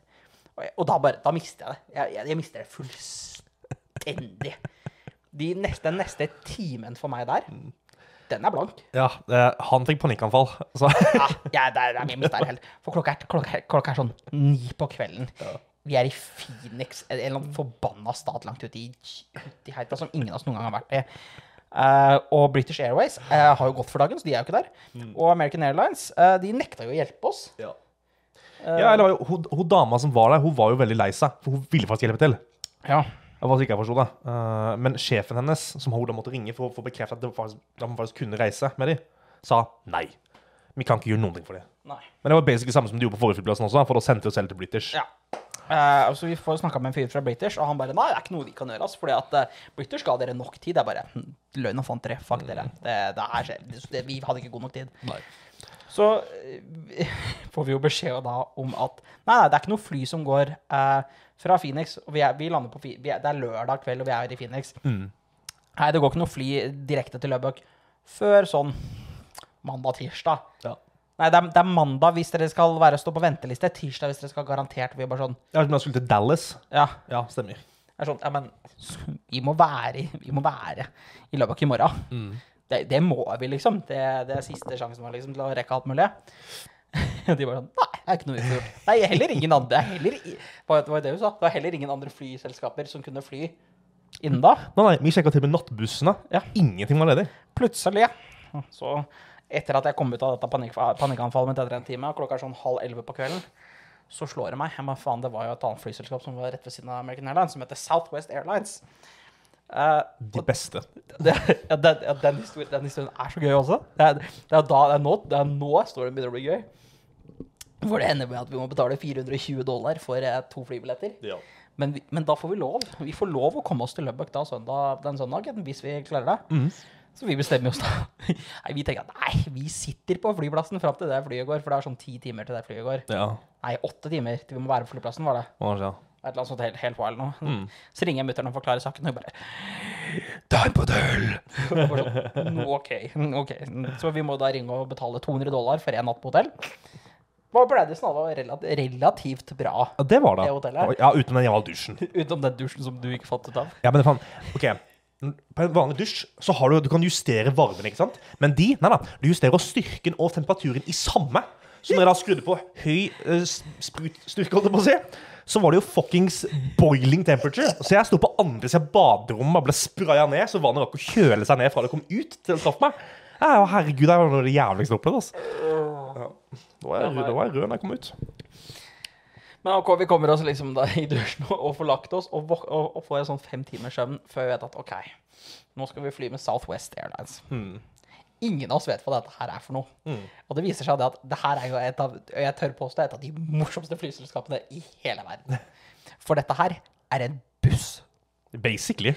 Speaker 2: Og, jeg, og da bare Da mister jeg det. Jeg, jeg, jeg mister det fullstendig. De neste, den neste timen for meg der, den er blank.
Speaker 1: Ja, eh, han fikk panikkanfall. Så
Speaker 2: Ja, det er, det er min mister helt. For klokka er, klokka, er, klokka er sånn ni på kvelden. Vi er i Phoenix, en eller annen forbanna stat langt ute i, ut i heita som ingen av oss noen gang har vært i. Uh, og British Airways uh, har jo gått for dagen, så de er jo ikke der. Og American Airlines uh, de nekta jo å hjelpe oss.
Speaker 1: ja. Ja, eller hun, hun dama som var der, hun var jo veldig lei seg. For hun ville faktisk hjelpe til.
Speaker 2: ja.
Speaker 1: Det var ikke jeg forsto da. Uh, men sjefen hennes, som hun da måtte ringe for å få bekreftet at de faktisk, at hun faktisk kunne reise med dem, sa nei. Vi kan ikke gjøre noen ting for dem. Men det var basically samme som de gjorde på forrige flyplassen også, for da sendte de selv til British.
Speaker 2: Ja. Uh, altså vi får snakka med en fyr fra British, og han bare Nei, det er ikke noe vi kan gjøre. Altså, fordi at uh, British ga dere nok tid. Det er bare hm, løgn og fant dere. Fuck dere. Det, det er, det, det, vi hadde ikke god nok tid.
Speaker 1: Nei.
Speaker 2: Så eh, [LAUGHS] får vi jo beskjed da om at Nei, nei, det er ikke noe fly som går eh, fra Phoenix. Og vi, er, vi lander på vi er, Det er lørdag kveld, og vi er i Phoenix.
Speaker 1: Mm.
Speaker 2: Nei, det går ikke noe fly direkte til Lubbock før sånn mandag-tirsdag.
Speaker 1: Ja.
Speaker 2: Nei, det er, det er mandag hvis dere skal være stå på venteliste. Tirsdag hvis dere skal garantert. Vi er bare sånn
Speaker 1: Ja, jeg skulle til Dallas.
Speaker 2: Ja.
Speaker 1: Ja, stemmer.
Speaker 2: Er sånn, ja, men vi må være, vi må være i Lubbock i morgen. Det, det må vi, liksom. Det, det er siste sjansen vår liksom, til å rekke alt mulig. [LAUGHS] De bare sånn Nei, det er ikke noe vi får gjort. Nei, heller ingen andre. Heller, Det var det hun sa? Det var heller ingen andre flyselskaper som kunne fly innen da.
Speaker 1: Nei, nei, vi sjekka til med nattbussene.
Speaker 2: Ja.
Speaker 1: Ingenting var ledig.
Speaker 2: Plutselig, Ja. så etter at jeg kom ut av dette panikk, panikkanfallet mitt etter en time, og klokka er sånn halv elleve på kvelden, så slår det meg. Jeg bare, faen, det var jo et annet flyselskap som var rett ved siden av American Airlines, som heter Southwest Airlines. Eh,
Speaker 1: De beste. [LAUGHS]
Speaker 2: det, ja, den, ja, den, historien, den historien er så gøy også. Det er, det er, da, det er, nå, det er nå storyen begynner å bli gøy. For det ender med at vi må betale 420 dollar for eh, to flybilletter.
Speaker 1: Ja.
Speaker 2: Men, vi, men da får vi lov. Vi får lov å komme oss til Lubbock da, søndag, den søndagen, hvis vi klarer det. Så vi bestemmer oss da. [LAUGHS] Nei, vi tenker at nei, vi sitter på flyplassen fram til det flyet går, for det er sånn ti timer til det flyet går.
Speaker 1: Ja.
Speaker 2: Nei, åtte timer til vi må være på flyplassen, var det.
Speaker 1: Ja, skjer?
Speaker 2: Et eller annet sånt helt, helt wild nå. [LAUGHS] Så ringer jeg mutter'n og forklarer saken, og hun bare Ta en på døll! sånn, OK. ok. Så vi må da ringe og betale 200 dollar for en natt på hotell. Ble det var relativt, relativt bra,
Speaker 1: Ja, det var det.
Speaker 2: Det hotellet?
Speaker 1: Ja, Utenom den jævla dusjen. [LAUGHS]
Speaker 2: utenom den dusjen som du ikke fant ut av.
Speaker 1: Ja, men det faen, ok På en vanlig dusj så har du, du kan justere varmen, ikke sant? Men de, nei da, du justerer styrken og temperaturen i samme. Så når jeg da skrudde på høy uh, sprutstyrke, holdt jeg på å si, så var det jo fuckings boiling temperature. Så jeg sto på andre siden av baderommet og ble spraya ned, så vannet rakk å kjøle seg ned fra det kom ut til det traff meg. Ja, herregud, det var noe av det jævligste jeg opplevde. Altså. Ja. Da var jeg, da var jeg rød når jeg kom ut.
Speaker 2: Men ok, vi kommer oss liksom da i dusjen og, får lagt oss, og, og, og får en sånn fem timers søvn før vi vet at ok, nå skal vi fly med Southwest Airlines. Ingen av oss vet hva dette her er for noe. Og det viser seg det at det her er jo et av, jeg tør påstå, et av de morsomste flyselskapene i hele verden. [LAUGHS] For dette her er en buss.
Speaker 1: Basically.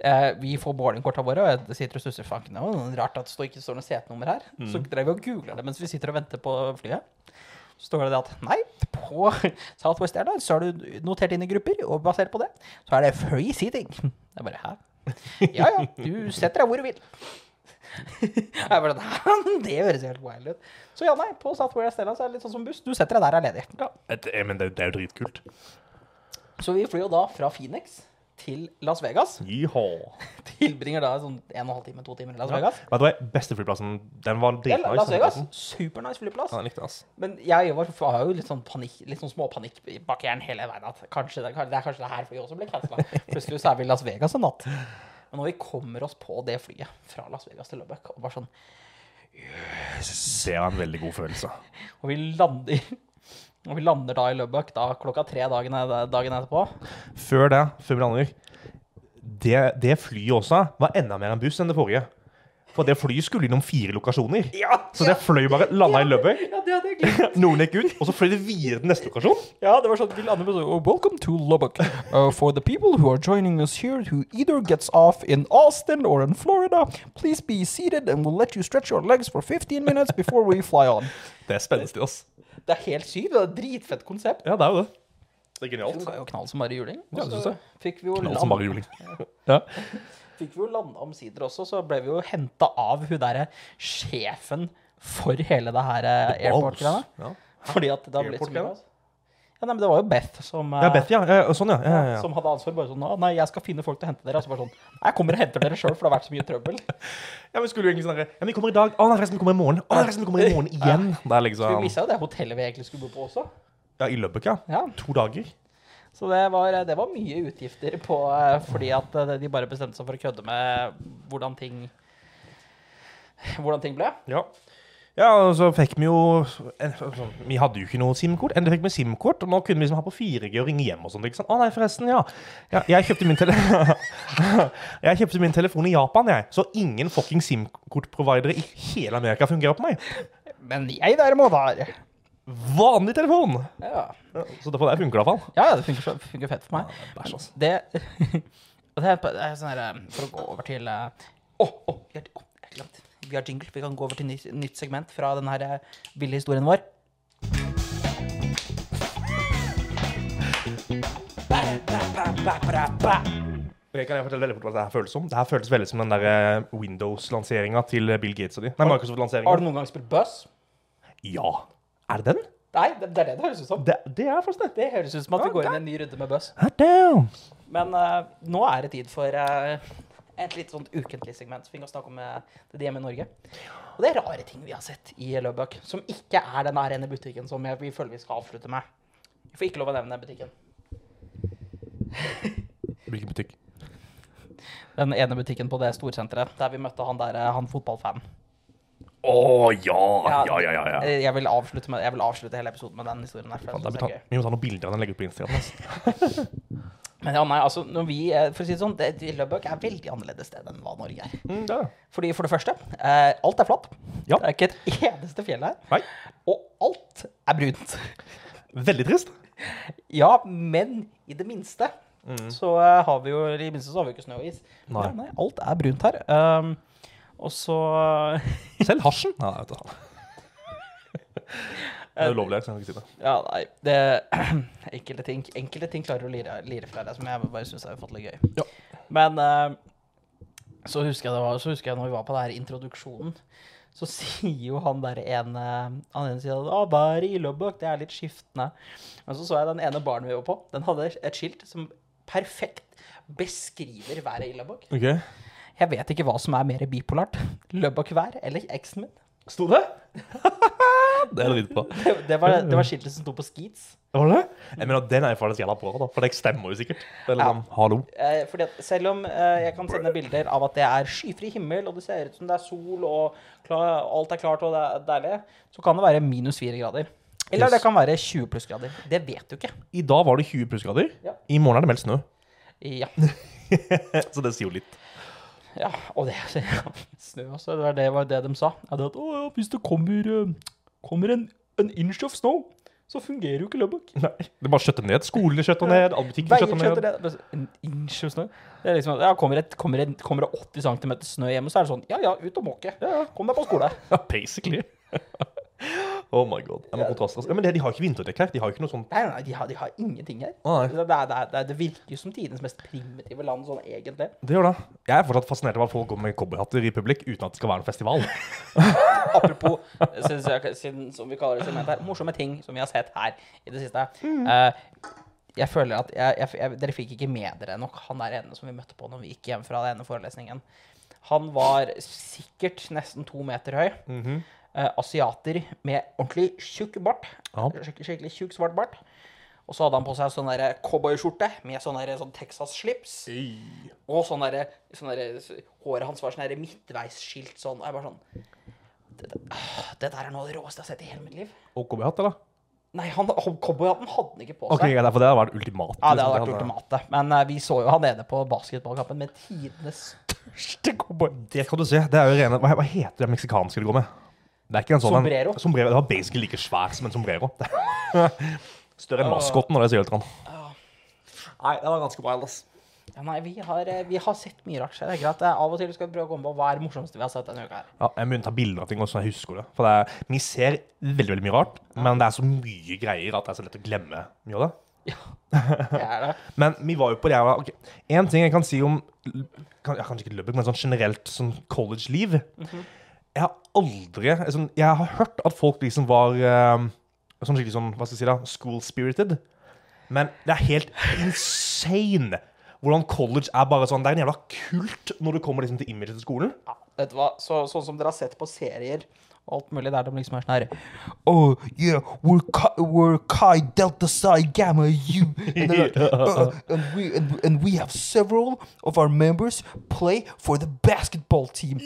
Speaker 2: Eh, vi får boardingkortene våre, og jeg sitter og stusser fankene. Rart at det står- ikke står noe setenummer her. Så drev vi og googler det mens vi sitter og venter på flyet. Så står det det at nei, på [LAUGHS] Southwest Airlines så har du notert inn i grupper, og basert på det så er det free seating. Det er bare hæ? [LAUGHS] Ja ja, du setter deg hvor du vil. [LAUGHS] Jeg bare, [LAUGHS] det høres helt wild ut. Så ja, nei, på Southware Stella så er det litt sånn som buss. Du setter deg der er ledig.
Speaker 1: Et, eh, men det, det er jo dritkult.
Speaker 2: Så vi flyr jo da fra Phoenix til Las Vegas. [LAUGHS]
Speaker 1: Jiha.
Speaker 2: Tilbringer da sånn en og en halv time, to timer i Las Vegas.
Speaker 1: Vet du hva, beste flyplassen, den var
Speaker 2: Ja,
Speaker 1: dritnice.
Speaker 2: Las Vegas, supernice flyplass.
Speaker 1: Ja, likte ass.
Speaker 2: Men jeg var, har jo litt sånn panikk, litt sånn småpanikk bak hjernen hele veien. At kanskje det, det er kanskje det her flyet også blir cancela. Plutselig så er vi i Las Vegas en natt. Men når vi kommer oss på det flyet fra Las Vegas til Lubbock, og bare sånn
Speaker 1: Det var en veldig god følelse. [LAUGHS]
Speaker 2: Og vi lander Og vi lander da i Lubbock da klokka tre dagen, dagen etterpå.
Speaker 1: Før det, før vi lander, det, det flyet også var enda mer en buss enn det forrige. For det flyet skulle innom fire lokasjoner.
Speaker 2: Ja!
Speaker 1: Så det fløy bare, landa i Løbøy.
Speaker 2: Ja, [LAUGHS]
Speaker 1: noen gikk ut, og så fløy det videre til neste lokasjon.
Speaker 2: Ja, det var sånn vi lander på sånn oh, Welcome to Lubbock. Uh, for the people who are joining us here who either gets off in Austin or in Florida, please be seated and we'll let you stretch your legs for 15 minutes before we fly on.
Speaker 1: Det er spenstig, ass.
Speaker 2: Det er helt sykt. Det er et dritfett konsept.
Speaker 1: Ja, det er jo det. Det er genialt.
Speaker 2: Det er jo knall som bare juling.
Speaker 1: Ja, det
Speaker 2: så
Speaker 1: synes jeg.
Speaker 2: fikk vi jo
Speaker 1: Knall som bare juling. Ja. [LAUGHS]
Speaker 2: fikk vi jo landa omsider også, så ble vi jo henta av hun derre sjefen for hele det her eh, airport-greia.
Speaker 1: Ja.
Speaker 2: Fordi at det har blitt så mye? Ja, nei, men det var jo Beth som eh,
Speaker 1: ja, Beth, ja. ja. Sånn, ja. ja, ja.
Speaker 2: Som hadde ansvar bare sånn «Å, Nei, jeg skal finne folk til å hente dere. Og så bare sånn Jeg kommer og henter dere sjøl, for det har vært så mye trøbbel. [LAUGHS]
Speaker 1: Ja, men skulle jo egentlig sånn Ja, men vi kommer i dag. Å, nei, forresten, vi kommer i morgen. Å, nei, forresten, vi kommer i morgen [LAUGHS] igjen. Det er
Speaker 2: Vi
Speaker 1: liksom
Speaker 2: mista jo det hotellet vi egentlig skulle bo på også.
Speaker 1: Ja, i ja.
Speaker 2: Ja,
Speaker 1: To dager.
Speaker 2: Så det var, det var mye utgifter på eh, fordi at eh, de bare bestemte seg for å kødde med hvordan ting Hvordan ting ble.
Speaker 1: Ja. Ja, og så fikk vi jo sånn, Vi hadde jo ikke noe SIM-kort. Endelig fikk vi SIM-kort, og nå kunne vi liksom ha på 4G og ringe hjem og sånt. Ikke sant? Å nei, forresten, ja. ja jeg, kjøpte [LAUGHS] jeg kjøpte min telefon i Japan, jeg. Så ingen fucking SIM-kortprovidere i hele Amerika fungerer på meg.
Speaker 2: Men jeg derimot har
Speaker 1: Vanlig telefon!
Speaker 2: Ja,
Speaker 1: Ja, så det funker det iallfall.
Speaker 2: ja det funker, så- funker fett for meg.
Speaker 1: Bæsj, altså.
Speaker 2: Det, [LAUGHS] det, er, er sånn her eh, For å gå over til Å, oh, oh, har, oh, jeg glemte. Vi har jingle. Vi kan gå over til nytt, nytt segment fra denne her eh, ville historien vår.
Speaker 1: Jeg kan jeg fortelle veldig fort hva det her føles som? Det her føles veldig som den der eh, Windows-lanseringa til Bill Gates og de. Nei,
Speaker 2: Har
Speaker 1: Microsoft-lanseringa.
Speaker 2: du noen gang spilt Buzz?
Speaker 1: Ja. Er det den?
Speaker 2: Nei, det, det er det det høres ut som.
Speaker 1: Det, det er faktisk det.
Speaker 2: Det høres ut som at vi går inn i en ny runde med Buzz. Men uh, nå er det tid for uh, et litt sånt ukentlig segment. Så vi kan snakke om uh, det hjemme i Norge. Og det er rare ting vi har sett i Løbøk, som ikke er den der ene butikken som jeg, vi føler vi skal avslutte med. Vi får ikke lov å nevne den butikken. [LAUGHS]
Speaker 1: Hvilken butikk?
Speaker 2: Den ene butikken på det storsenteret der vi møtte han der, han fotballfanen.
Speaker 1: Å ja. Ja, ja, ja. ja.
Speaker 2: Eh, Jeg vil avslutte, med, jeg vil avslutte hele episoden med den historien her. For jeg
Speaker 1: vi, ta, vi må ta noen bilder av den og legge ut på Instagram. Altså. [LAUGHS]
Speaker 2: Men ja, nei, altså, når vi, eh, for å si det sånn, det, Lubbock er veldig annerledes sted enn hva Norge er.
Speaker 1: Mm, det.
Speaker 2: Fordi for det første, eh, alt er flatt.
Speaker 1: Ja.
Speaker 2: Det er ikke et eneste fjell her.
Speaker 1: Nei.
Speaker 2: Og alt er brunt.
Speaker 1: Veldig trist. [LAUGHS]
Speaker 2: Ja, men i det minste så eh, har vi jo I det minste så har vi ikke snø og is.
Speaker 1: Nei.
Speaker 2: Nei, alt er brunt her. Um, og så [LAUGHS]
Speaker 1: Selv hasjen. Nei, vet du. Det er ulovlig, jeg kan ikke si det.
Speaker 2: Ja, nei det, [CLEARS THROAT] enkelte, ting, enkelte ting klarer å lire, lire fra det, som jeg bare syns er ufattelig gøy.
Speaker 1: Ja.
Speaker 2: Men eh, så, husker jeg det var, så husker jeg når vi var på det her introduksjonen, så [LAUGHS] sier jo han der ene Han ene sier at bare i Lubbock, det er litt skiftende. Men så så jeg den ene baren vi var på. Den hadde et skilt som perfekt beskriver været i Lubbock.
Speaker 1: Ok.
Speaker 2: Jeg vet ikke hva som er mer bipolart. Lubbock-vær eller eksen min.
Speaker 1: Sto det? [LAUGHS] Det er dritbra.
Speaker 2: Det, det, var, det var skiltet som sto på Skeets.
Speaker 1: Var det det? Jeg mener, den er jo faktisk jævla bra, da. For det stemmer jo sikkert. Eller, er liksom, hallo.
Speaker 2: Eh, fordi at selv om eh, jeg kan sende bilder av at det er skyfri himmel, og det ser ut som det er sol, og klar, alt er klart og det er deilig, så kan det være minus fire grader. Eller
Speaker 1: Yes.
Speaker 2: det kan være 20 plussgrader. Det vet du ikke.
Speaker 1: I dag var det 20 plussgrader.
Speaker 2: Ja.
Speaker 1: I morgen er det meldt snø.
Speaker 2: Ja. [LAUGHS]
Speaker 1: Så det sier jo litt.
Speaker 2: Ja og [LAUGHS] det Snø også. Det var det, var det de sa. Ja, det at, å, ja, hvis det kommer, eh, kommer en, en inch of snow, så fungerer jo ikke Lubbock. [LAUGHS]
Speaker 1: Nei, det bare skjøtter ned. Skolene skjøtter ned, alle
Speaker 2: butikkene
Speaker 1: skjøtter ned.
Speaker 2: det. En inch of snø? Det er liksom, ja, kommer, et, kommer, et, kommer det 80 cm snø hjemme, så er det sånn Ja ja, ut og måke. Kom deg på skole. [LAUGHS]
Speaker 1: Ja, basically. Oh my god. Ja, men, kontraster. Ja, men det, de har ikke vinterdekk her. De har ikke noe sånt
Speaker 2: Nei, nei, de har, de har ingenting her.
Speaker 1: Ah.
Speaker 2: Det, det, er- det, det, er- virker jo som tidenes mest primitive land, sånn egentlig.
Speaker 1: Det gjør det. Jeg er fortsatt fascinert av at folk går med cowboyhatter i publikk uten at det skal være en festival. [LAUGHS]
Speaker 2: Apropos, siden, som vi kaller det segmentet her, morsomme ting som vi har sett her i det siste. Eh, jeg føler at jeg, jeg, jeg, Dere fikk ikke med dere nok han der ene som vi møtte på når vi gikk hjem fra den ene forelesningen. Han var sikkert nesten to meter høy. Eh, asiater med ordentlig tjukk bart.
Speaker 1: Ja.
Speaker 2: Skikkelig, skikkelig tjukk, svart bart. Og så hadde han på seg sånn der cowboyskjorte med sånn sånn Texas-slips. Og sånn derre sånn Håret hans var sånn midtveisskilt sånn. Og jeg bare sånn det, [SIGHS] det, der er noe av det råeste jeg har sett i hele mitt liv.
Speaker 1: Og cowboyhatt, eller?
Speaker 2: Nei, han, han, cowboyhatten hadde han ikke på
Speaker 1: Ok,
Speaker 2: seg.
Speaker 1: greit, for det hadde vært ultimatet?
Speaker 2: Ja, det
Speaker 1: liksom.
Speaker 2: hadde vært ultimate. Men uh, vi så jo han nede på basketballkampen med tidenes største cowboy.
Speaker 1: Det kan du se. Det er jo rene Hva, hva heter det meksikanske det går med? Det er ikke en sånn en-
Speaker 2: Sombrero.
Speaker 1: sombrero. Det var basically like svær som en sombrero. [LAUGHS] Større enn maskotten når det sier Ultran. Nei, det var ganske wild, ass.
Speaker 2: Ja, nei, vi har, eh, vi har sett mye rart. så Det er greit. Av og til skal vi prøve å komme på hva er det morsomste vi har sett denne uka her.
Speaker 1: Ja, jeg begynner å ta bilder av ting også, så jeg husker det. For det er, vi ser veldig veldig mye rart, men det er så mye greier at det er så lett å glemme mye av det.
Speaker 2: Ja, Det er det. [LAUGHS]
Speaker 1: Men vi var jo på det her okay. En ting jeg kan si om kan, ja, Kanskje ikke Lubbock, men sånn generelt sånn college-liv. Jeg har aldri liksom, Jeg har hørt at folk liksom var eh, sånn skikkelig sånn, hva skal jeg si da, school-spirited. Men det er helt insane hvordan college er bare sånn Det er en jævla kult når du kommer liksom til imaget til skolen.
Speaker 2: Ja, vet du hva? Så, sånn som dere har sett på serier alt mulig, der de liksom er sånn her Oh, yeah, we're, Chi, we're Chi Delta Psi Gamma U. And, like, [LAUGHS] uh, and, we, and, and we have several of our members play for the basketball team.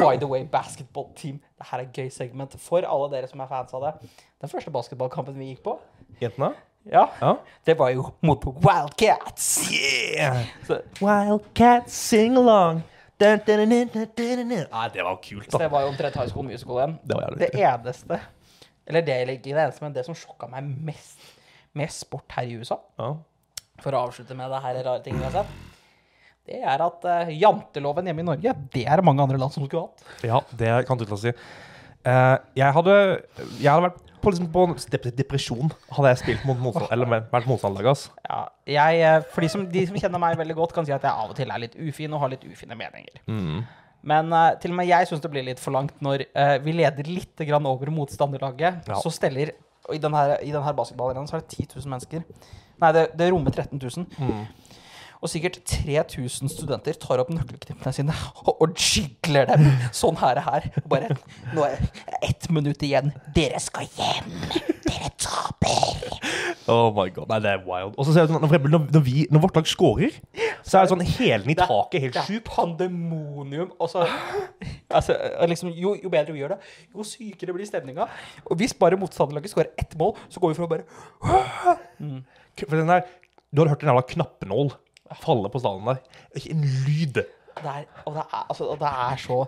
Speaker 2: By the way, basketball team. Det her er et gøy segment for alle dere som er fans av det. Den første basketballkampen vi gikk på,
Speaker 1: Jentene?
Speaker 2: ja,
Speaker 1: Ja.
Speaker 2: det var jo mot Wildcats.
Speaker 1: Yeah!
Speaker 2: Så,
Speaker 1: Wildcat sing along. Dun, dun, dun. Nei, det var kult,
Speaker 2: Så
Speaker 1: da.
Speaker 2: det var jo omtrent High School Musical igjen.
Speaker 1: Det var
Speaker 2: Det eneste Eller det, ikke det eneste, men det som sjokka meg mest med sport her i USA,
Speaker 1: Ja.
Speaker 2: for å avslutte med det her rare tingene vi har sett, det er at uh, janteloven hjemme i Norge, det er det mange andre land som skulle hatt.
Speaker 1: Ja, det kan du til å si. Uh, jeg hadde Jeg hadde vært på, liksom, på dep depresjon hadde jeg spilt mot motstand, eller vært motstanderlag. ass.
Speaker 2: Ja, jeg, eh, for de som, de som kjenner meg veldig godt, kan si at jeg av og til er litt ufin og har litt ufine meninger. Men uh, til og med jeg syns det blir litt for langt når uh, vi leder litt grann over motstanderlaget.
Speaker 1: Ja.
Speaker 2: Så steller og I denne, i denne basketballarenaen så er det 10 000 mennesker. Nei, det, det rommer 13 000. Og sikkert 3000 studenter tar opp nøkkelknippene sine og, og jigler dem sånn her. her. Og bare Nå er det ett minutt igjen. Dere skal hjem! Dere taper!
Speaker 1: Oh my god, Nei, det er wild. Og så ser jeg sånn, når, når, vi, når vårt lag scorer, så er det sånn hælen i taket helt
Speaker 2: Det er pandemonium. Altså, liksom, jo, jo bedre vi gjør det, jo sykere blir stemninga. Og hvis bare motstanderlaget scorer ett mål, så går vi for å bare
Speaker 1: For den der, Du hadde hørt en jævla knappenål falle på stallen der. Ikke en lyd.
Speaker 2: det er, og, det er, altså, og det er så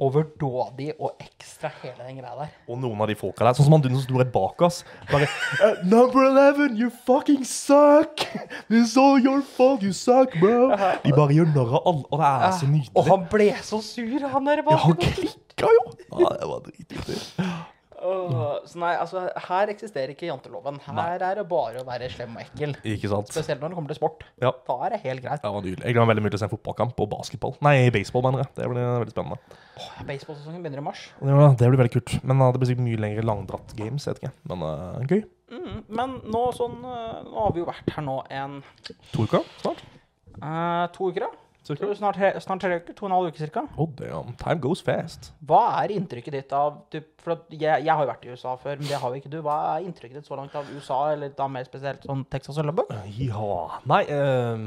Speaker 2: overdådig og ekstra, hele den greia der.
Speaker 1: Og noen av de folka der, sånn som han duden som sto rett bak oss bare uh, Number 11, you fucking suck! This is all your fault, you suck, bro! De bare gjør narr av alle, og det er så nydelig.
Speaker 2: Og han ble så sur, han der
Speaker 1: Ja, han klikka jo! Ja, det var dritviktig.
Speaker 2: Åh, så nei, altså, her eksisterer ikke janteloven. Her er det bare å være slem og ekkel.
Speaker 1: Ikke sant?
Speaker 2: Spesielt når det kommer til sport.
Speaker 1: Ja.
Speaker 2: Da er det helt greit.
Speaker 1: Det var. Jeg gleder meg veldig mye til å se en fotballkamp og basketball. Nei, baseball, mener jeg. Det blir veldig spennende.
Speaker 2: Åh, Baseballsesongen begynner i mars.
Speaker 1: Det blir, det blir veldig kult. Men uh, det blir sikkert mye lengre langdratt games, jeg vet ikke. Men uh, gøy.
Speaker 2: Mm, men nå, sånn, uh, nå har vi jo vært her nå en
Speaker 1: To uker snart.
Speaker 2: eh, to uker, da.
Speaker 1: cirka.
Speaker 2: Snart, snart tre uker. To og en halv uke cirka.
Speaker 1: Oh, damn. Time goes fast.
Speaker 2: Hva er inntrykket ditt av du, For at jeg, jeg har jo vært i USA før, men det har jo ikke du. Hva er inntrykket ditt så langt av USA, eller da mer spesielt sånn Texas og Lubbock?
Speaker 1: Ja Nei, eh,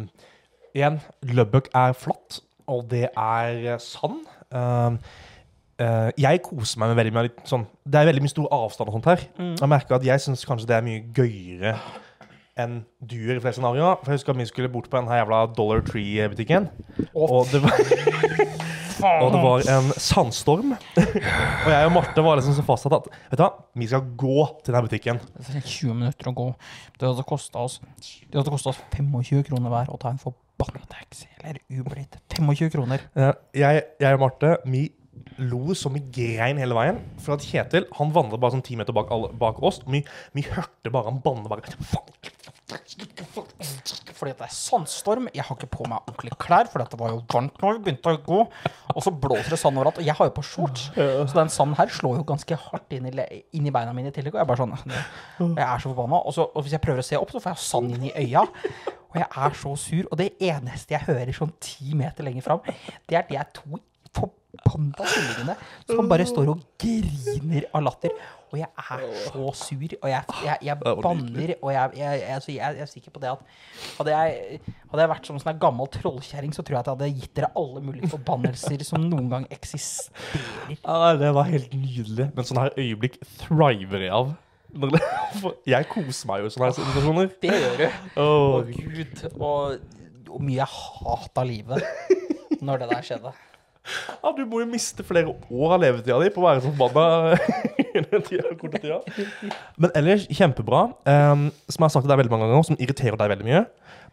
Speaker 1: igjen, Lubbock er flatt, og det er eh, sand. Eh, eh, jeg koser meg med veldig mye litt sånn Det er veldig mye stor avstand og sånt her. Jeg merker at jeg syns kanskje det er mye gøyere enn du gjør i flere scenarioer. For jeg husker at vi skulle bort på den her jævla Dollar Tree-butikken. Og det var [LAUGHS] Og det var en sandstorm. [LAUGHS] og jeg og Marte var liksom så fastsatt at Vet du hva, vi skal gå til den butikken.
Speaker 2: Det er 20 minutter å gå. Det hadde kosta oss, oss 25 kroner hver å ta en forbanna taxi eller Uber dit. 25 kroner.
Speaker 1: Jeg, jeg og Marte vi lo som vi grein hele veien. For at Kjetil han vandret bare sånn ti meter bak, alle, bak oss. Og vi, vi hørte bare han banne bare
Speaker 2: Fordi det er sandstorm. Jeg har ikke på meg ordentlige klær, for det var jo varmt når vi begynte å gå. Og så blåser det sand overalt. Og jeg har jo på shorts, så den sanden her slår jo ganske hardt inn i, inn i beina mine i tillegg. Og jeg er bare sånn Jeg er så forbanna. Og, så, og hvis jeg prøver å se opp, så får jeg sand inn i øya. Og jeg er så sur. Og det eneste jeg hører sånn ti meter lenger fram, det er de jeg to forbanna kyllingene som bare står og griner av latter. Og jeg er så sur, og jeg, jeg, jeg banner, og jeg, jeg, jeg, altså, jeg, jeg er sikker på det at hadde jeg, hadde vært som en sånn gammel trollkjerring, så tror jeg at jeg hadde gitt dere alle mulige forbannelser som noen gang eksisterer.
Speaker 1: Ja, Det var helt nydelig. Men sånne her øyeblikk thriver jeg av. [LAUGHS] Jeg koser meg jo i sånne her situasjoner.
Speaker 2: Det gjør du. Å,
Speaker 1: oh.
Speaker 2: gud. Og, og mye jeg hata livet når det der skjedde.
Speaker 1: Ja, du må jo miste flere år av levetida di på å være så forbanna [LAUGHS] i tida. Men ellers kjempebra. Um, som jeg har sagt til deg veldig mange ganger, som irriterer deg veldig mye.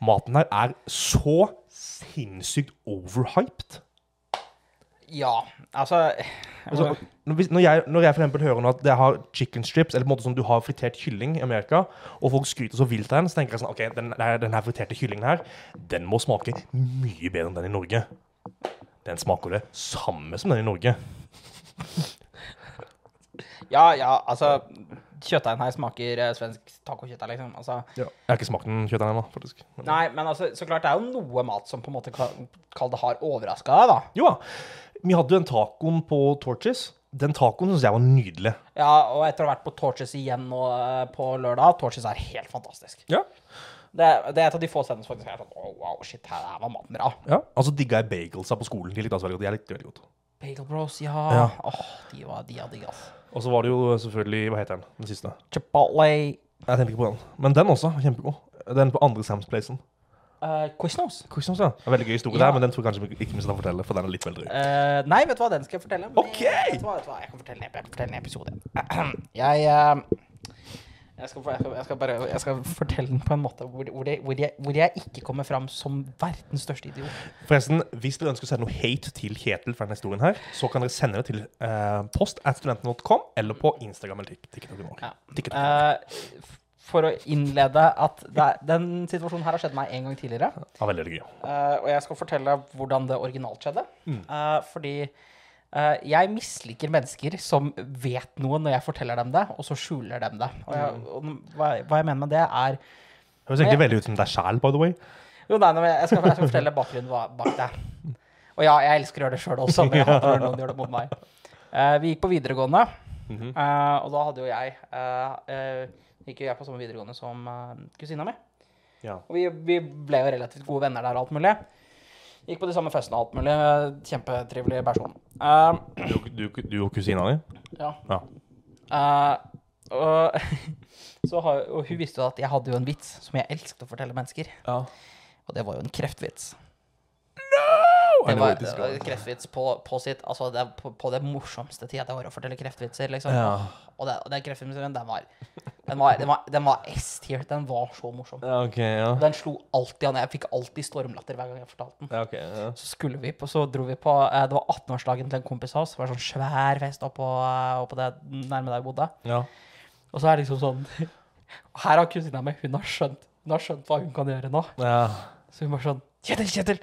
Speaker 1: Maten her er så sinnssykt overhyped.
Speaker 2: Ja, altså
Speaker 1: Altså, når, hvis- når, jeg, når jeg for eksempel hører nå at det har chicken strips, eller på en måte som du har fritert kylling i Amerika, og folk skryter så vilt av den, så tenker jeg sånn OK, den, den her friterte kyllingen her, den må smake mye bedre enn den i Norge. Den smaker det samme som den i Norge. [LAUGHS]
Speaker 2: Ja, ja, altså Kjøttdeigen her smaker eh, svensk tacokjøttdeig, liksom. Altså,
Speaker 1: Jeg har ikke smakt den kjøttdeigen ennå, faktisk. Men,
Speaker 2: nei, men altså, så klart det er jo noe mat som på en måte kall kall det har overraska deg, da.
Speaker 1: jo da. Vi hadde jo en tacoen på Torches. Den tacoen syns jeg var nydelig.
Speaker 2: Ja, og etter å ha vært på Torches igjen nå eh, på lørdag Torches er helt fantastisk.
Speaker 1: Ja.
Speaker 2: Det, det er et av de få stedene som faktisk er sånn oh, Wow, shit, her var maten bra.
Speaker 1: ja. Altså digga jeg bagelsa på skolen. De likte også veldig godt. Jeg likte veldig godt.
Speaker 2: Bagel Bros, ja.
Speaker 1: Ja.
Speaker 2: Åh, de var de hadde digg.
Speaker 1: Og så var det jo selvfølgelig Hva heter den? Den siste.
Speaker 2: Chipotle
Speaker 1: Jeg tenkte ikke på den. Men den også. Kjempegod. Den på andre Sam's Placen.
Speaker 2: uh, Quiznos.
Speaker 1: Quiznos, ja. Det er veldig gøy historie
Speaker 2: Ja.
Speaker 1: der, men den tror jeg kanskje ikke vi skal fortelle, for den er litt veldig drøy.
Speaker 2: Eh, nei, vet du hva, den skal jeg fortelle. Men
Speaker 1: Ok!
Speaker 2: Vet du hva, vet du hva, jeg kan fortelle, jeg kan fortelle en episode. [CLEARS THROAT] Jeg, eh, jeg, skal, jeg, skal, jeg, skal bare, jeg skal fortelle den på en måte hvor, hvor, jeg, hvor, jeg, hvor jeg ikke kommer fram som verdens største idiot.
Speaker 1: Forresten, hvis dere ønsker å sende noe hate til Kjetil for denne historien her, så kan dere sende det til eh, post at studenten.com eller på Instagram eller TikTok.
Speaker 2: Ja. Eh, for å innlede at det, den situasjonen her har skjedd meg en gang tidligere.
Speaker 1: Ja, veldig, gøy.
Speaker 2: Uh, og jeg skal fortelle hvordan det originalt skjedde. Eh, fordi jeg misliker mennesker som vet noe når jeg forteller dem det, og så skjuler dem det. Og jeg, og hva, hva jeg mener med det, er
Speaker 1: Høres egentlig veldig ut som deg sjæl, by the way.
Speaker 2: Jo, nei, jeg skal, jeg skal fortelle bakgrunnen bak det. Og ja, jeg elsker å gjøre det sjøl også, men jeg hater når noen gjør det mot meg. Eh, vi gikk på videregående,
Speaker 1: Mhm.
Speaker 2: eh, og da hadde jo jeg eh, eh, Gikk jo jeg på samme videregående som kusina mi.
Speaker 1: Ja.
Speaker 2: Og vi, vi ble jo relativt gode venner der og alt mulig. Gikk på de samme festene og alt mulig. Kjempetrivelig person. Uh,
Speaker 1: Du, du, du og kusina di?
Speaker 2: ja.
Speaker 1: Ja.
Speaker 2: Uh, og, [LAUGHS] så har, og hun visste jo at jeg hadde jo en vits som jeg elsket å fortelle mennesker.
Speaker 1: ja.
Speaker 2: Og det var jo en kreftvits.
Speaker 1: No!
Speaker 2: Det var, det var kreftvits på, på sitt Altså det på, på det morsomste tida det var å fortelle kreftvitser, liksom.
Speaker 1: Ja.
Speaker 2: Og, det, og den kreftvitsen, den var Den var, den var, den var S-tier. Den var så morsom.
Speaker 1: ja, okay, ja.
Speaker 2: Den slo alltid an. Jeg fikk alltid stormlatter hver gang jeg fortalte den.
Speaker 1: ja, okay, ja.
Speaker 2: Så skulle vi på, så dro vi på eh, Det var 18-årsdagen til en kompis av oss. Det var sånn svær fest oppå, eh, oppå det nærme der jeg bodde.
Speaker 1: ja.
Speaker 2: Og så er det liksom sånn [LAUGHS] Her har kusina mi Hun har skjønt Hun har skjønt hva hun kan gjøre nå.
Speaker 1: ja.
Speaker 2: Så hun bare sånn Kjetil, Kjetil!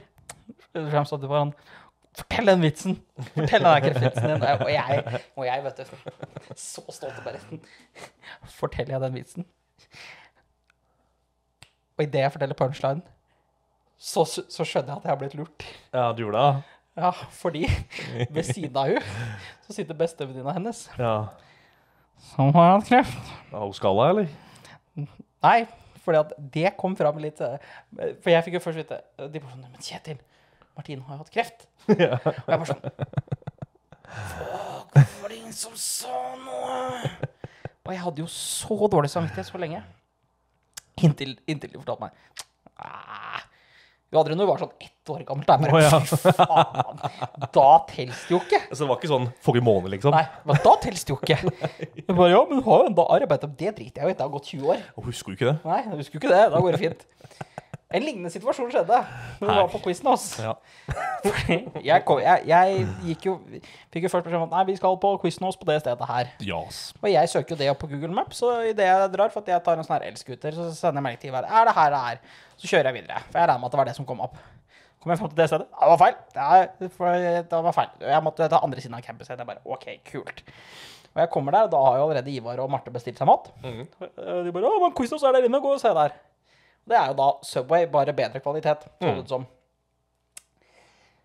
Speaker 2: Frem så du bare sånn Fortell den vitsen! Fortell den kreftvitsen din. Og jeg, og jeg, vet du, så stolt og bare Forteller jeg den vitsen? Og idet jeg forteller punchline, så, så skjønner jeg at jeg har blitt lurt.
Speaker 1: Ja, du gjorde det?
Speaker 2: Ja, fordi ved siden av hun så sitter bestevenninna hennes,
Speaker 1: Ja.
Speaker 2: som har hatt kreft.
Speaker 1: Har hun skalla, eller?
Speaker 2: Nei, fordi at det kom fram litt eh, For jeg fikk jo først vite De bare sånn Men Kjetil, Martine har jo hatt kreft. [LAUGHS]
Speaker 1: Ja.
Speaker 2: Og jeg bare sånn Fuck, hvorfor var det ingen som sa noe? Og jeg hadde jo så dårlig samvittighet så lenge. Inntil, inntil de fortalte meg «Ah, Vi hadde det når vi var sånn ett år gammelt. Jeg
Speaker 1: Å, ja.
Speaker 2: fy faen, da telles det jo ikke.
Speaker 1: Så det var ikke sånn forrige måned, liksom?
Speaker 2: Nei, men da telles det jo ikke. [LAUGHS] Jeg bare, ja, men du har jo enda arbeidet. Det driter jeg jo i. Det har gått 20 år.
Speaker 1: Og husker du ikke det?
Speaker 2: Nei, jeg husker jo ikke det. Da går det fint. En lignende situasjon skjedde når vi var på quizen hos.
Speaker 1: Ja.
Speaker 2: Jeg, jeg, jeg gikk jo Fikk jo først beskjed om at nei, vi skal på quizen hos på det stedet her.
Speaker 1: Yes.
Speaker 2: Og jeg søker jo det opp på Google Maps, og idet jeg drar, for at jeg tar en sånn her elscooter, så sender jeg melding til hver Er det her det er? Så kjører jeg videre. For jeg regner med at det var det som kom opp. Kom jeg fram til det stedet? Det var feil. Det, er, det var feil. Jeg måtte ta andre siden av campus. Jeg bare, ok, kult. Og jeg kommer der, og da har jo allerede Ivar og Marte bestilt seg mat.
Speaker 1: Mm.
Speaker 2: De bare, å, men quizen er der inne, gå og se der. Det er jo da Subway, bare bedre kvalitet, så det ut som.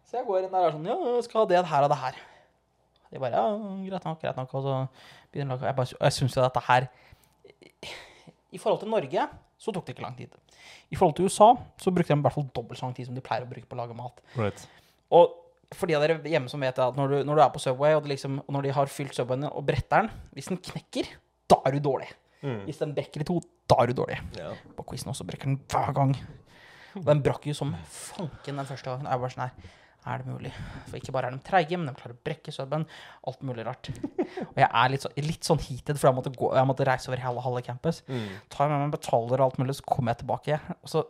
Speaker 2: Så jeg går inn der og er sånn, ja, jeg skal ha det her og det her. De bare, ja, greit nok, greit nok. Og så begynner de å lage Jeg, bare, jeg syns jo dette her I forhold til Norge så tok det ikke lang tid. I forhold til USA så brukte de i hvert fall dobbelt så lang tid som de pleier å bruke på å lage mat.
Speaker 1: Right.
Speaker 2: Og for de av dere hjemme som vet at når du, når du er på Subway, og, liksom, og når de har fylt Subwayen og bretter den Hvis den knekker, da er du dårlig.
Speaker 1: Mm.
Speaker 2: Hvis den brekker i to, da er du dårlig.
Speaker 1: Ja.
Speaker 2: På quizen også brekker den hver gang. Og den brakk jo som fanken den første gangen. Jeg var sånn her Er det mulig? For ikke bare er de treige, men de klarer å brekke subben. Alt mulig rart. Og jeg er litt, så, litt sånn heated, for jeg måtte, gå, jeg måtte reise over hele halve campus.
Speaker 1: Mm.
Speaker 2: Tar med meg betaler og alt mulig, så kommer jeg tilbake. Og så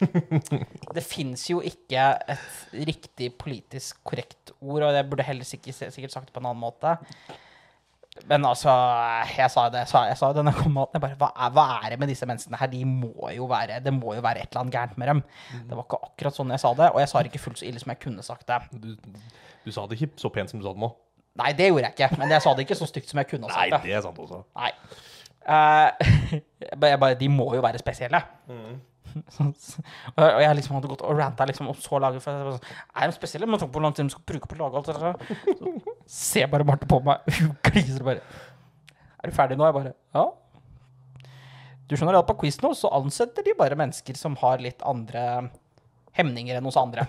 Speaker 2: [LAUGHS] Det fins jo ikke et riktig politisk korrekt ord, og jeg burde heller sikkert, sikkert sagt det på en annen måte. Men altså, jeg sa det, jeg sa det når jeg kom med. Jeg bare, hva er, hva er det med disse menneskene her? De må jo være, det må jo være et eller annet gærent med dem. Det var ikke akkurat sånn jeg sa det, og jeg sa det ikke fullt så ille som jeg kunne sagt det.
Speaker 1: Du, du sa det ikke så pent som du sa det nå.
Speaker 2: Nei, det gjorde jeg ikke, men jeg sa det ikke så stygt som jeg kunne ha sagt det.
Speaker 1: Nei, det er sant også.
Speaker 2: Nei. Uh, [LAUGHS] jeg bare- de må jo være spesielle. og [LAUGHS] og jeg liksom hadde gått og ranta liksom, om så laget for jeg sånn, Er de spesielle? Men tenk på hvor lang tid de skal bruke på å lage alt. Så ser bare Marte på meg, [LAUGHS] hun gliser bare. Er du ferdig nå? Jeg bare Ja. Du skjønner at på quiz nå så ansetter de bare mennesker som har litt andre hemninger enn hos andre.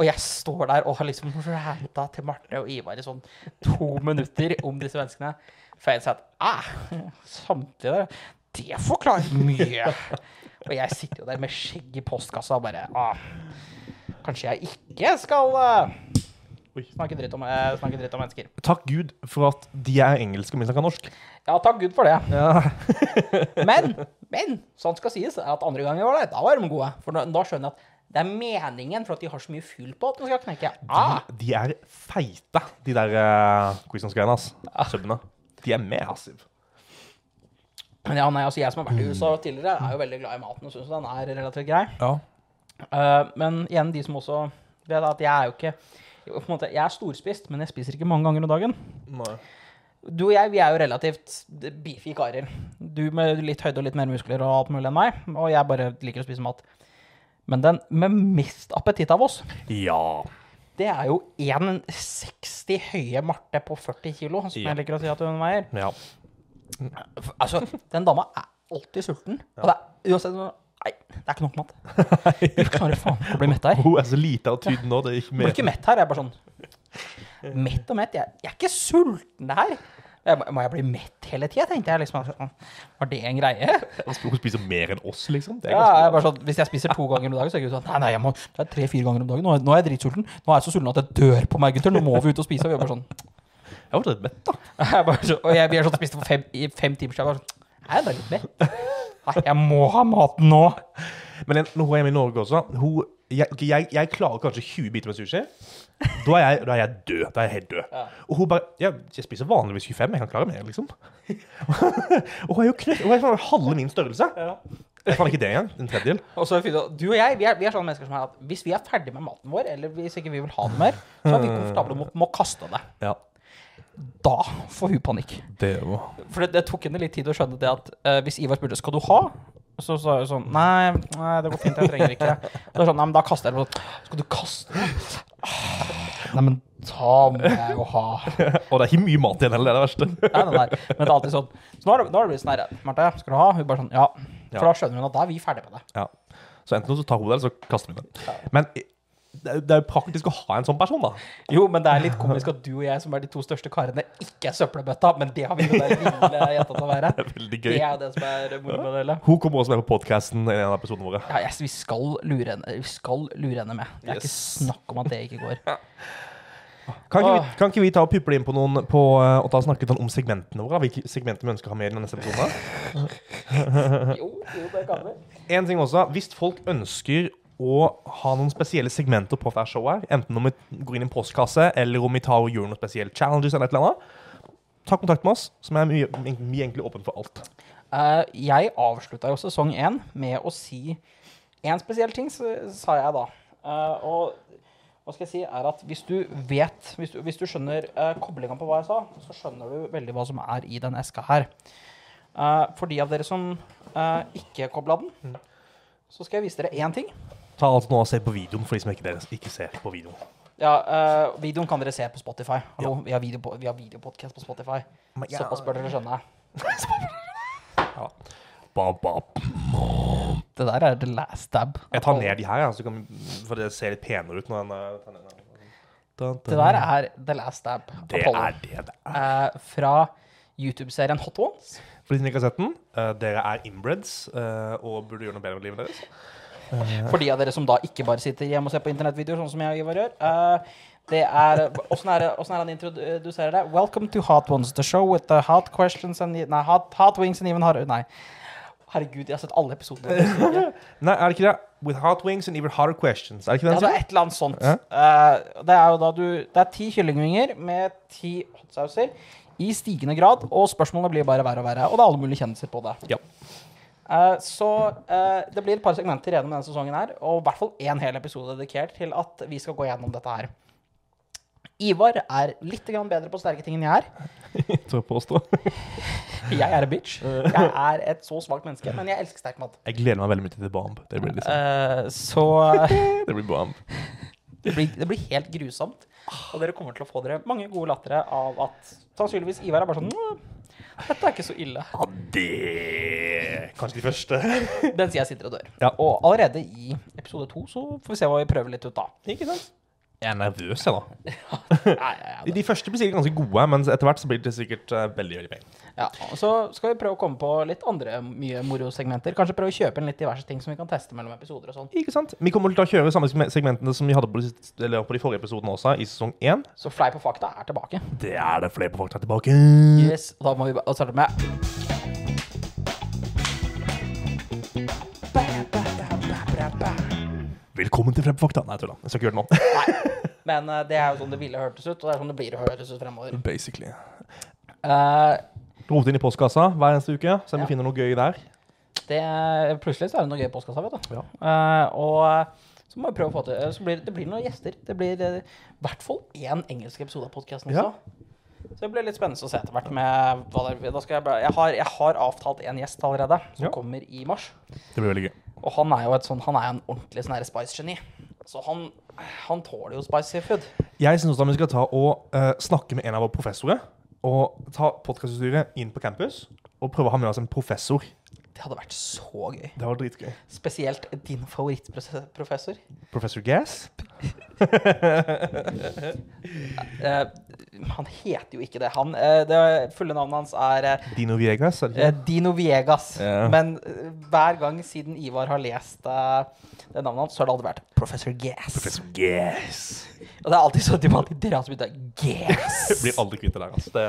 Speaker 2: Og jeg står der og har liksom ranta til Marte og Ivar i sånn to minutter om disse menneskene. For jeg sa at ah, samtidig Det forklarer mye. Og jeg sitter jo der med skjegg i postkassa og bare ah, Kanskje jeg ikke skal
Speaker 1: uh,
Speaker 2: snakke, dritt om, uh, snakke dritt om mennesker.
Speaker 1: Takk Gud for at de er engelske og vi snakker norsk.
Speaker 2: Ja, takk Gud for det.
Speaker 1: Ja. [LAUGHS]
Speaker 2: Men, men sånn skal sies at andre gangen var det, da var de gode. For da, da skjønner jeg at det er meningen for at de har så mye fyll på at de skal knekke. Ah,
Speaker 1: De, de er feite, de der uh, quizons-greiene. Altså. Subbene. De er massive.
Speaker 2: Men ja, nei, altså jeg som har vært i USA tidligere, er jo veldig glad i maten og syns den er relativt grei.
Speaker 1: Ja.
Speaker 2: Eh, men igjen, de som også vet at jeg er jo ikke på en måte, Jeg er storspist, men jeg spiser ikke mange ganger om dagen.
Speaker 1: Nei.
Speaker 2: Du og jeg vi er jo relativt beefy karer. Du med litt høyde og litt mer muskler og alt mulig enn meg. Og jeg bare liker å spise mat. Men den med mest appetitt av oss,
Speaker 1: Ja.
Speaker 2: det er jo 1,60 høye Marte på 40 kilo, som
Speaker 1: Ja.
Speaker 2: jeg liker å si at hun veier.
Speaker 1: ja.
Speaker 2: Altså, den dama er alltid sulten. Og det er uansett Nei, det er ikke nok mat. [LAUGHS] Vi klarer faen ikke å bli mett her.
Speaker 1: Hun er så lite av tyden nå. Det er ikke
Speaker 2: mer. blir ikke mett her. Jeg er bare sånn Mett og mett. Jeg, jeg er ikke sulten her. Jeg, må- jeg bli mett hele tida, tenkte jeg. liksom. Var det en greie?
Speaker 1: Hun spiser mer enn oss, liksom. Det
Speaker 2: Ja, jeg bare sånn, Hvis jeg spiser to ganger om dagen, så er jeg sånn Nei, nei, jeg må, det er tre-fire ganger om dagen. Nå er, nå er jeg dritsulten. Nå er jeg så sulten at jeg dør på meg, gutter. Nå må vi ut og spise. Og vi er bare sånn
Speaker 1: Jeg var litt mett, da. [LAUGHS]
Speaker 2: jeg bare så, Og jeg, vi har sånn spiste for fem, i fem timer siden. Jeg bare sånn Er bare litt mett? Nei, jeg må ha maten nå.
Speaker 1: Men en- når hun er hjemme i Norge også hun, jeg, ok, jeg, jeg klarer kanskje 20 biter med sushi. Da er jeg, da er jeg død. Da er jeg helt død. Og hun bare ja, Jeg spiser vanligvis 25, jeg kan klare mer, liksom. [LAUGHS] og hun er jo knøtt, hun er sånn halve min størrelse. Jeg kan ikke det engang. En tredjedel.
Speaker 2: Og så er det fint Du og jeg vi er, vi er sånne mennesker som er at hvis vi er ferdig med maten vår, eller hvis ikke vi vil ha det mer, så er vi komfortable med, med å kaste det.
Speaker 1: Ja.
Speaker 2: Da får hun panikk.
Speaker 1: Det var
Speaker 2: For det, det tok henne litt tid å skjønne det at uh, hvis Ivar spurte skal du ha, så sa hun sånn nei, nei, det går fint, jeg trenger ikke. Da det sånn, nei, men da kaster jeg det. sånn, Skal du kaste det? [SIGHS] Nei, men ta må jeg jo ha.
Speaker 1: Og det er ikke mye mat igjen heller, det er det verste.
Speaker 2: Nei, nei, nei. Men det er alltid sånn. Så nå har det, nå har det blitt sånn her, Marte, skal du ha? Hun bare sånn, ja. For
Speaker 1: Ja.
Speaker 2: da skjønner hun at da er vi ferdig med det.
Speaker 1: Ja. Så enten så tar hun det, eller så kaster vi det. Men det er jo- det er jo praktisk å ha en sånn person, da.
Speaker 2: Jo, men det er litt komisk at du og jeg, som er de to største karene, ikke er søppelbøtta, men det har vi jo der lille [LAUGHS] jenta til å være.
Speaker 1: Det er veldig
Speaker 2: Det er det som er moro med det hele.
Speaker 1: Hun kommer også med på podkasten i en av episodene våre.
Speaker 2: Ja, yes, vi skal lure henne, vi skal lure henne med. Det er ikke snakk om at det ikke går. [LAUGHS]
Speaker 1: Kan ikke, vi, kan ikke vi ta og puple inn på noen på, eh, og ta og snakke om segmentene våre? Hvilke segmenter vi ønsker å ha med i den neste episode? [LAUGHS]
Speaker 2: Jo, jo, det kan vi.
Speaker 1: En ting også, Hvis folk ønsker å ha noen spesielle segmenter på hver show her, enten om vi går inn i en postkasse, eller om vi tar og gjør noen spesielle challenges, eller et eller annet, ta kontakt med oss, som er mye, mye egentlig åpen for alt.
Speaker 2: Uh, jeg avslutta jo sesong én med å si én spesiell ting, sa jeg da. Uh, og hva skal jeg si, er at hvis du vet Hvis du, hvis du skjønner uh, koblinga på hva jeg sa, så skjønner du veldig hva som er i den eska her. Uh, for de av dere som uh, ikke kobla den, så skal jeg vise dere én ting.
Speaker 1: Ta alt nå og Se på videoen for de som ikke, deres, ikke ser på videoen.
Speaker 2: Ja, uh, Videoen kan dere se på Spotify. Hallo, vi har, video vi har videopodcast på Spotify.
Speaker 1: Men ja.
Speaker 2: Såpass bør dere skjønne. [LAUGHS]
Speaker 1: Ja. Ba, ba.
Speaker 2: Det der er the last stab.
Speaker 1: Jeg tar ned de her, ja, så kan, for det ser litt penere ut når den eh, tar ned.
Speaker 2: Det der er the last stab.
Speaker 1: Det
Speaker 2: Apollo.
Speaker 1: er det det er.
Speaker 2: Eh, fra YouTube-serien Hot Ones.
Speaker 1: For de som ikke har sett den, eh, dere er inbreds eh, og burde gjøre noe bedre med livet deres.
Speaker 2: For de av dere som da ikke bare sitter hjemme og ser på internettvideoer, sånn som jeg og Ivar gjør. Uh, det er Åssen er, det- er han introduserer det? Welcome to Hot Ones, the show with the hot questions and Nei, hot, hot wings and even hotter Nei. Herregud, jeg har sett alle episodene. [LAUGHS]
Speaker 1: Nei, er det ikke det? With hot wings and even harder questions. Er det ikke
Speaker 2: Ja, det er et eller annet sånt.
Speaker 1: Ja.
Speaker 2: Uh, det er jo da du Det er ti kyllingvinger med ti hotsauser i stigende grad, og spørsmålene blir bare verre og verre. Og det er alle mulige kjendiser på det.
Speaker 1: Ja.
Speaker 2: Eh, så eh, det blir et par segmenter gjennom denne sesongen her, og i hvert fall én hel episode dedikert til at vi skal gå gjennom dette her. Ivar er litt grann bedre på sterke ting enn jeg er. [LAUGHS]
Speaker 1: Tør påstå. [LAUGHS]
Speaker 2: Jeg er en bitch. Jeg er et så svakt menneske, men jeg elsker sterk mat.
Speaker 1: Jeg gleder meg veldig mye til The Bomb. Det blir, liksom,
Speaker 2: Eh, så [LAUGHS]
Speaker 1: det blir bomb.
Speaker 2: Det blir, det blir helt grusomt. Og dere kommer til å få dere mange gode lattere av at sannsynligvis Ivar er bare sånn «Nå, Dette er ikke så ille.
Speaker 1: Ja, det Kanskje de første.
Speaker 2: Mens jeg sitter og dør.
Speaker 1: Ja.
Speaker 2: Og allerede i episode to så får vi se hva vi prøver litt ut da.
Speaker 1: Ikke sant? Jeg er nervøs, jeg, da. [LAUGHS]
Speaker 2: Ja,
Speaker 1: De, de første blir sikkert ganske gode, men etter hvert så blir det sikkert eh, veldig veldig pent.
Speaker 2: ja. Og så skal vi prøve å komme på litt andre mye morosegmenter. Kanskje prøve å kjøpe inn litt diverse ting som vi kan teste mellom episoder og sånn.
Speaker 1: Ikke sant? Vi kommer til å kjøre samme segmentene som vi hadde på de, eller på de forrige episodene også, i sesong én.
Speaker 2: Så Fleip og fakta er tilbake.
Speaker 1: Det er det Fleip på fakta er tilbake.
Speaker 2: Yes, Da må vi starte med
Speaker 1: Velkommen til Fremfakta! Nei, jeg tuller. Jeg skal ikke gjøre det nå.
Speaker 2: Nei. Men uh, det er jo sånn det ville hørtes ut, og det er sånn det blir å høres ut fremover.
Speaker 1: Basically.
Speaker 2: Uh,
Speaker 1: Rote inn i postkassa hver eneste uke, så
Speaker 2: Ja.
Speaker 1: vi finner noe gøy der.
Speaker 2: det, plutselig så er det noe gøy i postkassa, vet du.
Speaker 1: Ja.
Speaker 2: Uh, og eh, så må vi prøve å få til eh, så blir, Det blir noen gjester. Det blir eh, i hvert fall én engelsk episode av podkasten også.
Speaker 1: Ja.
Speaker 2: Så det blir litt spennende å se etter hvert med hva det da skal jeg, jeg, har, jeg har avtalt en gjest allerede, som
Speaker 1: Ja.
Speaker 2: kommer i mars.
Speaker 1: Det blir veldig gøy.
Speaker 2: Og han er jo et sånn, han er en ordentlig sånn spice-geni. Så han, han tåler jo spicy food.
Speaker 1: Jeg syns vi skal ta og uh, snakke med en av våre professorer. Og ta podkastutstyret inn på campus og prøve å ha med oss en professor.
Speaker 2: Det hadde vært så gøy.
Speaker 1: Det var dritgøy.
Speaker 2: Spesielt din favorittprofessor.
Speaker 1: Professor Gass. [LAUGHS]
Speaker 2: Eh, han heter jo ikke det. Han, eh, det fulle navnet hans er eh,
Speaker 1: Dino Viegas. Er?
Speaker 2: Dino Viegas.
Speaker 1: Ja.
Speaker 2: Men hver gang siden Ivar har lest det navnet hans, så har det aldri vært Professor Gas.
Speaker 1: Professor Gass.
Speaker 2: Og det er alltid sånn at de alltid dra ut av Gas. [LAUGHS]
Speaker 1: Blir aldri kvitt det der. Altså. Det,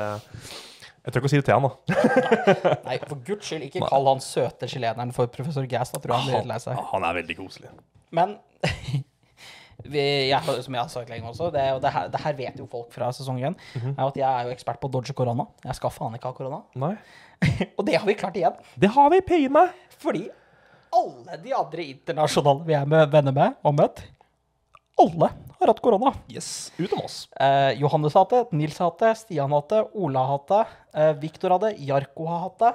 Speaker 1: jeg tør ikke å si det til han, da.
Speaker 2: Nei, for guds skyld, ikke kall han søte chileneren for Professor Gass. Da tror jeg han blir helt lei seg.
Speaker 1: han er veldig koselig.
Speaker 2: Men [LAUGHS] vi, jeg, som jeg har sagt lenge også, det, det, her, det her vet jo folk fra sesong én,
Speaker 1: Mhm.
Speaker 2: er at jeg er jo ekspert på å dodge korona. Jeg skal faen ikke ha korona. [LAUGHS]
Speaker 1: Nei.
Speaker 2: og det har vi klart igjen.
Speaker 1: Det har vi meg.
Speaker 2: Fordi alle de andre internasjonale vi er med venner med og møtt, Alle har hatt korona.
Speaker 1: Yes, utenom oss.
Speaker 2: Eh, Johannes har hatt det, Nils har hatt det, Stian har hatt det, Ola har hatt det, eh, Viktor hadde, Jarko har hatt det.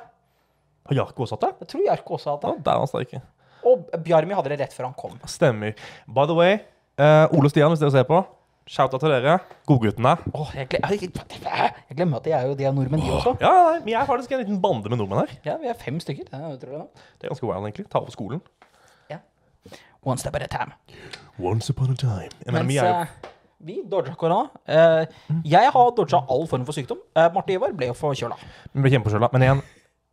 Speaker 1: Har Jarko også hatt det?
Speaker 2: Jeg tror Jarko også har hatt
Speaker 1: Ja,
Speaker 2: det.
Speaker 1: der er han sterke.
Speaker 2: Og Bjarmi hadde det rett før han kom.
Speaker 1: Stemmer. By the way, eh, Ole og Stian, hvis dere ser på, shout-out til dere. Godguttene.
Speaker 2: Oh, jeg, glem, jeg, jeg glemmer at de er jo de er nordmenn, de også.
Speaker 1: Ja, nei, vi er faktisk en liten bande med nordmenn her.
Speaker 2: Ja, Vi er fem stykker. Det er.
Speaker 1: Det er ganske wild, egentlig. Ta over skolen.
Speaker 2: One step at a time.
Speaker 1: Once upon a time.
Speaker 2: Mens
Speaker 1: vi er jo
Speaker 2: eh, vi dodga korona. Eh, jeg har dodga all form for sykdom. Uh, Marte Ivar ble jo forkjøla.
Speaker 1: vi ble kjempeskylda. Men igjen,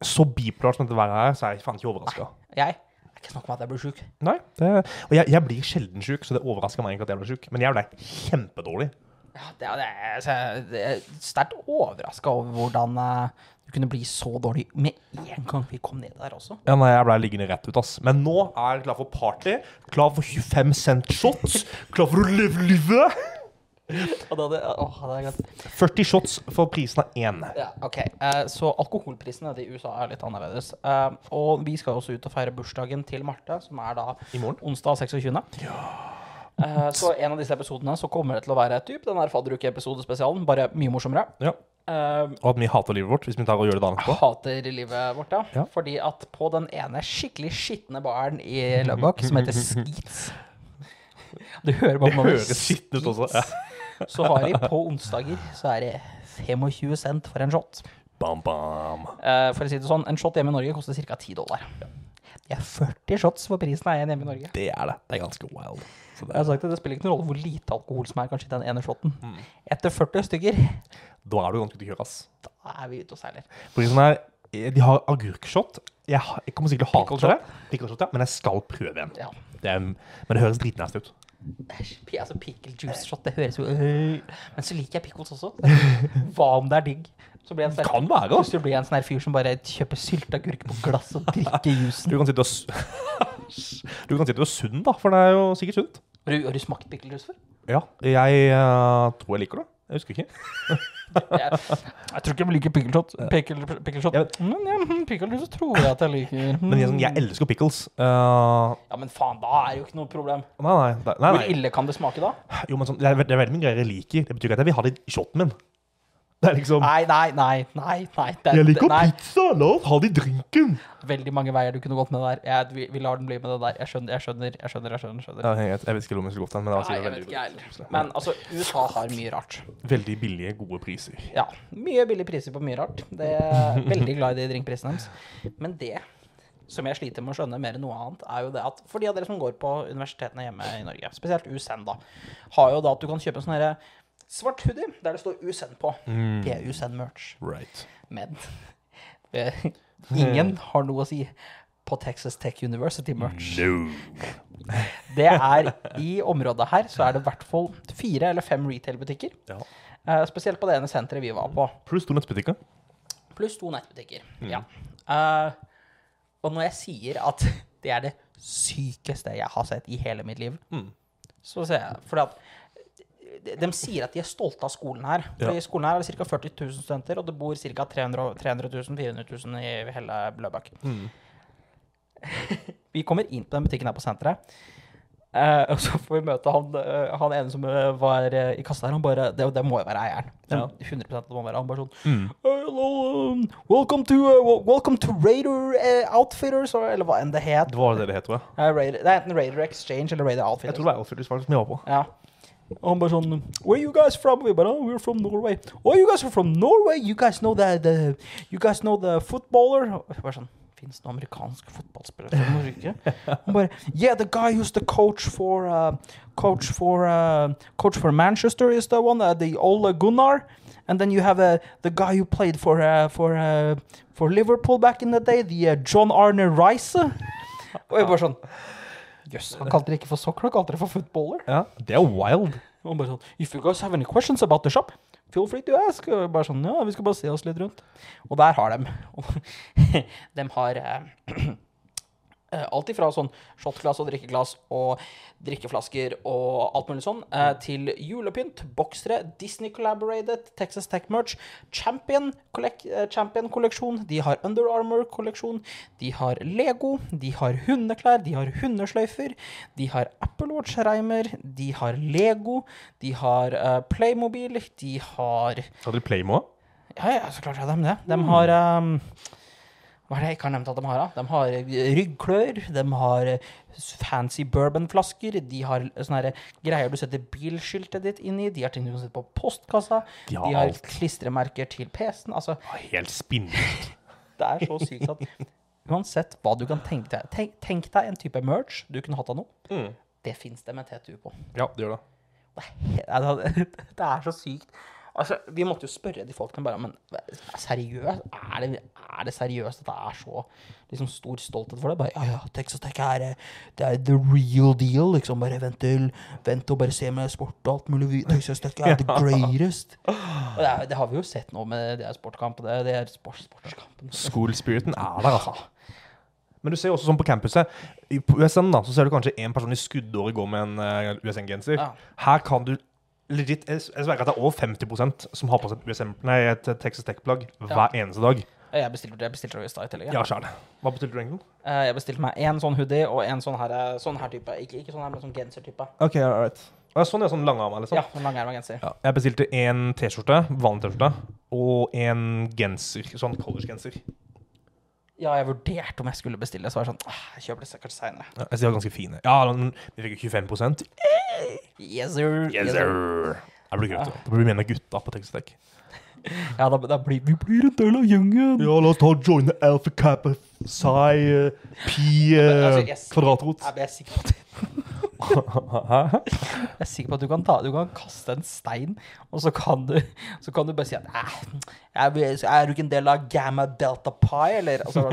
Speaker 1: så bipolar som dette været er, så er jeg faen ikke overraska.
Speaker 2: Jeg er ikke snakk om at jeg blir sjuk.
Speaker 1: Nei. Det, og jeg, jeg blir sjelden sjuk, så det overrasker meg egentlig at jeg ble sjuk. Men jeg ble kjempedårlig.
Speaker 2: Ja, det, det, jeg- er sterkt overraska over hvordan eh, du kunne bli så dårlig med en gang vi kom ned der også.
Speaker 1: Ja, nei, Jeg ble liggende rett ut, ass. Men nå er jeg klar for party. Klar for 25 cent shots. Klar for å leve livet. [LAUGHS]
Speaker 2: Og da hadde, å, det er godt.
Speaker 1: 40 shots for prisen av én.
Speaker 2: Ja, ok. Eh, så alkoholprisene i USA er litt annerledes. Eh, og vi skal også ut og feire bursdagen til Marte, som er da
Speaker 1: I morgen.
Speaker 2: onsdag 26. Eh, så en av disse episodene så kommer det til å være typ den her fadderuke-episodespesialen, bare mye morsommere.
Speaker 1: Ja.
Speaker 2: Uh,
Speaker 1: Og at vi hater livet vårt hvis vi tar og gjør det dagen etterpå.
Speaker 2: hater livet vårt, ja.
Speaker 1: Ja.
Speaker 2: Fordi at på den ene skikkelig skitne baren i Løbbak, som heter Skeets Du hører bare på
Speaker 1: høres skittent ut også. Ja.
Speaker 2: Så har de på onsdager så er det 25 cent for en shot.
Speaker 1: Bam, bam.
Speaker 2: Uh, for å si det sånn, en shot hjemme i Norge koster ca. 10 dollar. Det er 40 shots for prisen av en hjemme i Norge.
Speaker 1: Det er det. Det er ganske wild.
Speaker 2: Jeg har sagt at Det spiller ikke noen rolle hvor lite alkohol som er kanskje i den ene shoten.
Speaker 1: Mm.
Speaker 2: Etter 40 stykker,
Speaker 1: da er du ganske ute å kjøre, ass.
Speaker 2: da er vi ute og seiler.
Speaker 1: Prisen er eh, De har agurkshot. Jeg, jeg kommer sikkert til å hate det, Pickleshot, ja, men jeg skal prøve en.
Speaker 2: Ja.
Speaker 1: Det er, men det høres dritnæst ut.
Speaker 2: Altså pickle juice shot, det høres jo øh. Men så liker jeg pickles også. [LAUGHS] Hva om det er digg? Så blir jeg en sånn
Speaker 1: Kan være,
Speaker 2: da. Blir jeg en sånn her fyr som bare kjøper sylteagurk på glass og drikker [LAUGHS] juicen.
Speaker 1: Du kan sitte og [LAUGHS] Du kan sitte og sunn, da, for det er jo sikkert sunt.
Speaker 2: Har du, har du smakt pickle før?
Speaker 1: Ja, jeg uh, tror jeg liker det. Jeg husker ikke. [LAUGHS]
Speaker 2: Jeg, jeg tror ikke jeg liker pikkelshot. shot. Pickle, pickle.
Speaker 1: Jeg
Speaker 2: Men ja, hm, tror jeg at jeg liker.
Speaker 1: Men jeg, sånn, jeg elsker pickles. Uh,
Speaker 2: Ja, men faen, da er det jo ikke noe problem.
Speaker 1: nei, nei, nei,
Speaker 2: Hvor ille kan det smake da?
Speaker 1: Jo, men sånn, det, er, det er veldig mye greier jeg liker. Det betyr ikke at jeg vil ha det i shoten min. Det er liksom
Speaker 2: Nei, nei, nei, nei. nei. Det,
Speaker 1: Jeg liker
Speaker 2: nei.
Speaker 1: pizza! La oss ha det i drinken!
Speaker 2: Veldig mange veier du kunne gått med det der. Jeg, vi, vi lar den bli med det der. Jeg skjønner, jeg skjønner, jeg skjønner. Jeg skjønner, skjønner.
Speaker 1: Ja, jeg, jeg vet ikke om jeg skulle gått den, men det var
Speaker 2: Nei,
Speaker 1: sikkert
Speaker 2: jeg vet
Speaker 1: veldig,
Speaker 2: ikke heller. Men altså, USA har mye rart.
Speaker 1: veldig billige, gode priser.
Speaker 2: Ja, mye billige priser på mye rart. Det er veldig glad i de drinkprisene deres. Men det som jeg sliter med å skjønne mer enn noe annet, er jo det at for de av dere som går på universitetene hjemme i Norge, spesielt USN, da, har jo da at du kan kjøpe en sånn herre svart hoodie der det står USN på. Det er USN-merch.
Speaker 1: Right.
Speaker 2: Men [LAUGHS] ingen har noe å si på Texas Tech University-merch.
Speaker 1: No. [LAUGHS]
Speaker 2: Det er I området her så er det i hvert fall fire eller fem retail-butikker.
Speaker 1: Ja.
Speaker 2: Uh, spesielt på det ene senteret vi var på.
Speaker 1: Pluss to nettbutikker.
Speaker 2: Pluss to nettbutikker. Ja. Uh, og når jeg sier at [LAUGHS] det er det sykeste jeg har sett i hele mitt liv,
Speaker 1: Mm.
Speaker 2: så ser jeg Fordi at de, de sier at de er stolte av skolen her.
Speaker 1: Ja.
Speaker 2: I skolen her er ca. 40 000 studenter, og det bor ca. 300, 300 000 400 000 i hele Bløbak.
Speaker 1: Mm. [LAUGHS]
Speaker 2: Vi kommer inn på den butikken her på senteret. Eh, og så får vi møte han, eh, han ene som eh, var eh, i kassa her. Han bare, det, det må jo være eieren.
Speaker 1: Ja.
Speaker 2: 100 det må være Han bare sånn
Speaker 1: Mm.
Speaker 2: Hello, um, welcome to, uh, welcome to Raider uh, Outfitters, or, eller hva enn det het.
Speaker 1: Det var det det het, tror jeg.
Speaker 2: Raider, det er enten Raider Exchange eller Raider Outfitters.
Speaker 1: Jeg tror det var Outfitters faktisk vi var på.
Speaker 2: Ja. Og han bare sånn Where you guys from? Vi bare, oh, we're from Norway. Oh, you guys are from Norway? You guys know the, the You guys know the footballer? Bare sånn Fins det amerikanske fotballspillere fra Norge? Han bare Yeah, the guy who's the coach for uh, Coach for uh, Coach for Manchester is the one, uh, the Ole Gunnar. And then you have uh, the guy who played for uh, for uh, for Liverpool back in the day, the uh, John Arne Rice. Og jeg bare sånn Jøss, han kalte det ikke for sokker, han kalte det for footballer.
Speaker 1: Ja, Det er wild.
Speaker 2: Og bare sånn If you guys have any questions about the shop, feel free to ask. Og bare sånn, ja, vi skal bare se oss litt rundt. Og der har de. [LAUGHS] De har Eh, [CLEARS THROAT] Alt ifra sånn shotglass og drikkeglass og drikkeflasker og alt mulig sånn, eh, til julepynt, boksere, Disney Collaborated, Texas Tech Merch, Champion eh, Champion-kolleksjon, de har Under Armour-kolleksjon, de har Lego, de har hundeklær, de har hundesløyfer, de har Apple Watch-reimer, de har Lego, de har eh, Playmobil, de har
Speaker 1: Har de Playmo?
Speaker 2: ja, ja, så klart har de det. De har um, Hva er det jeg ikke har nevnt at de har? da? De har eh, ryggklør, de har eh, fancy bourbonflasker, de har sånne greier du setter bilskiltet ditt inn i, de har ting du kan sette på postkassa,
Speaker 1: De
Speaker 2: de
Speaker 1: har
Speaker 2: har klistremerker til PC-en. Altså,
Speaker 1: Helt spinnvilt. [LAUGHS]
Speaker 2: det er så sykt at uansett hva du kan tenke deg Tenk, tenk deg en type merch du kunne hatt av noe.
Speaker 1: Mm.
Speaker 2: Det fins det med TTU på.
Speaker 1: Ja, det gjør det.
Speaker 2: Det er, [LAUGHS] det er så sykt. Altså, vi måtte jo spørre de folkene bare Men seriøst? Er det, er det seriøst at det er så liksom, stor stolthet for det? Bare, ja, ja, Texas Tech er, det er the real deal. Liksom. Bare vent, til, vent og bare se med sport og alt mulig. Texas Tech er the greatest. Og det, er, det har vi jo sett nå med det er sportkampene. Det er sport, sportskampen.
Speaker 1: School spiriten er der, altså. Men du ser jo også sånn på campuset. I- USN da, så ser du kanskje en person i skuddåret gå med en eh, USN-genser.
Speaker 2: Ja.
Speaker 1: Her kan du legit Jeg sverger at det er over 50% som har på seg et, nei, et Texas Tech-plagg hver eneste dag.
Speaker 2: Jeg bestilte, jeg bestilte det i stad i tillegg.
Speaker 1: Ja, sjæl. Hva bestilte du egentlig?
Speaker 2: Eh, Jeg bestilte meg én sånn hoodie og en sånn her, eh, sånn her type. Ikke, ikke sånn her, men sånn gensertype.
Speaker 1: Ok, all right. Ja, sånn er sånn langarma, liksom.
Speaker 2: Ja, sånn langarma genser.
Speaker 1: Ja, Jeg bestilte en T-skjorte, vanlig T-skjorte, og en genser, sånn college-genser.
Speaker 2: Ja, jeg vurderte om jeg skulle bestille, så var jeg sånn «Ah, Jeg kjøper det sikkert seinere.
Speaker 1: Ja, jeg ser de var ganske fine. Ja, men vi fikk jo 25
Speaker 2: Yes, sir.
Speaker 1: Yes, sir. Det blir gøy, Det blir mer med gutta på Texas Tech. [LAUGHS]
Speaker 2: Ja, da, da blir vi blir en del av gjengen.
Speaker 1: Ja, la oss ta joine alpha kappa psi eh, pi eh,
Speaker 2: Altså, jeg sikker-
Speaker 1: kvadratrot.
Speaker 2: Jeg er sikker på at Jeg er sikker på at du kan, ta, du kan kaste en stein, og så kan du, så kan du bare si at er, er du ikke en del av Gamma Delta Pi, eller? Altså,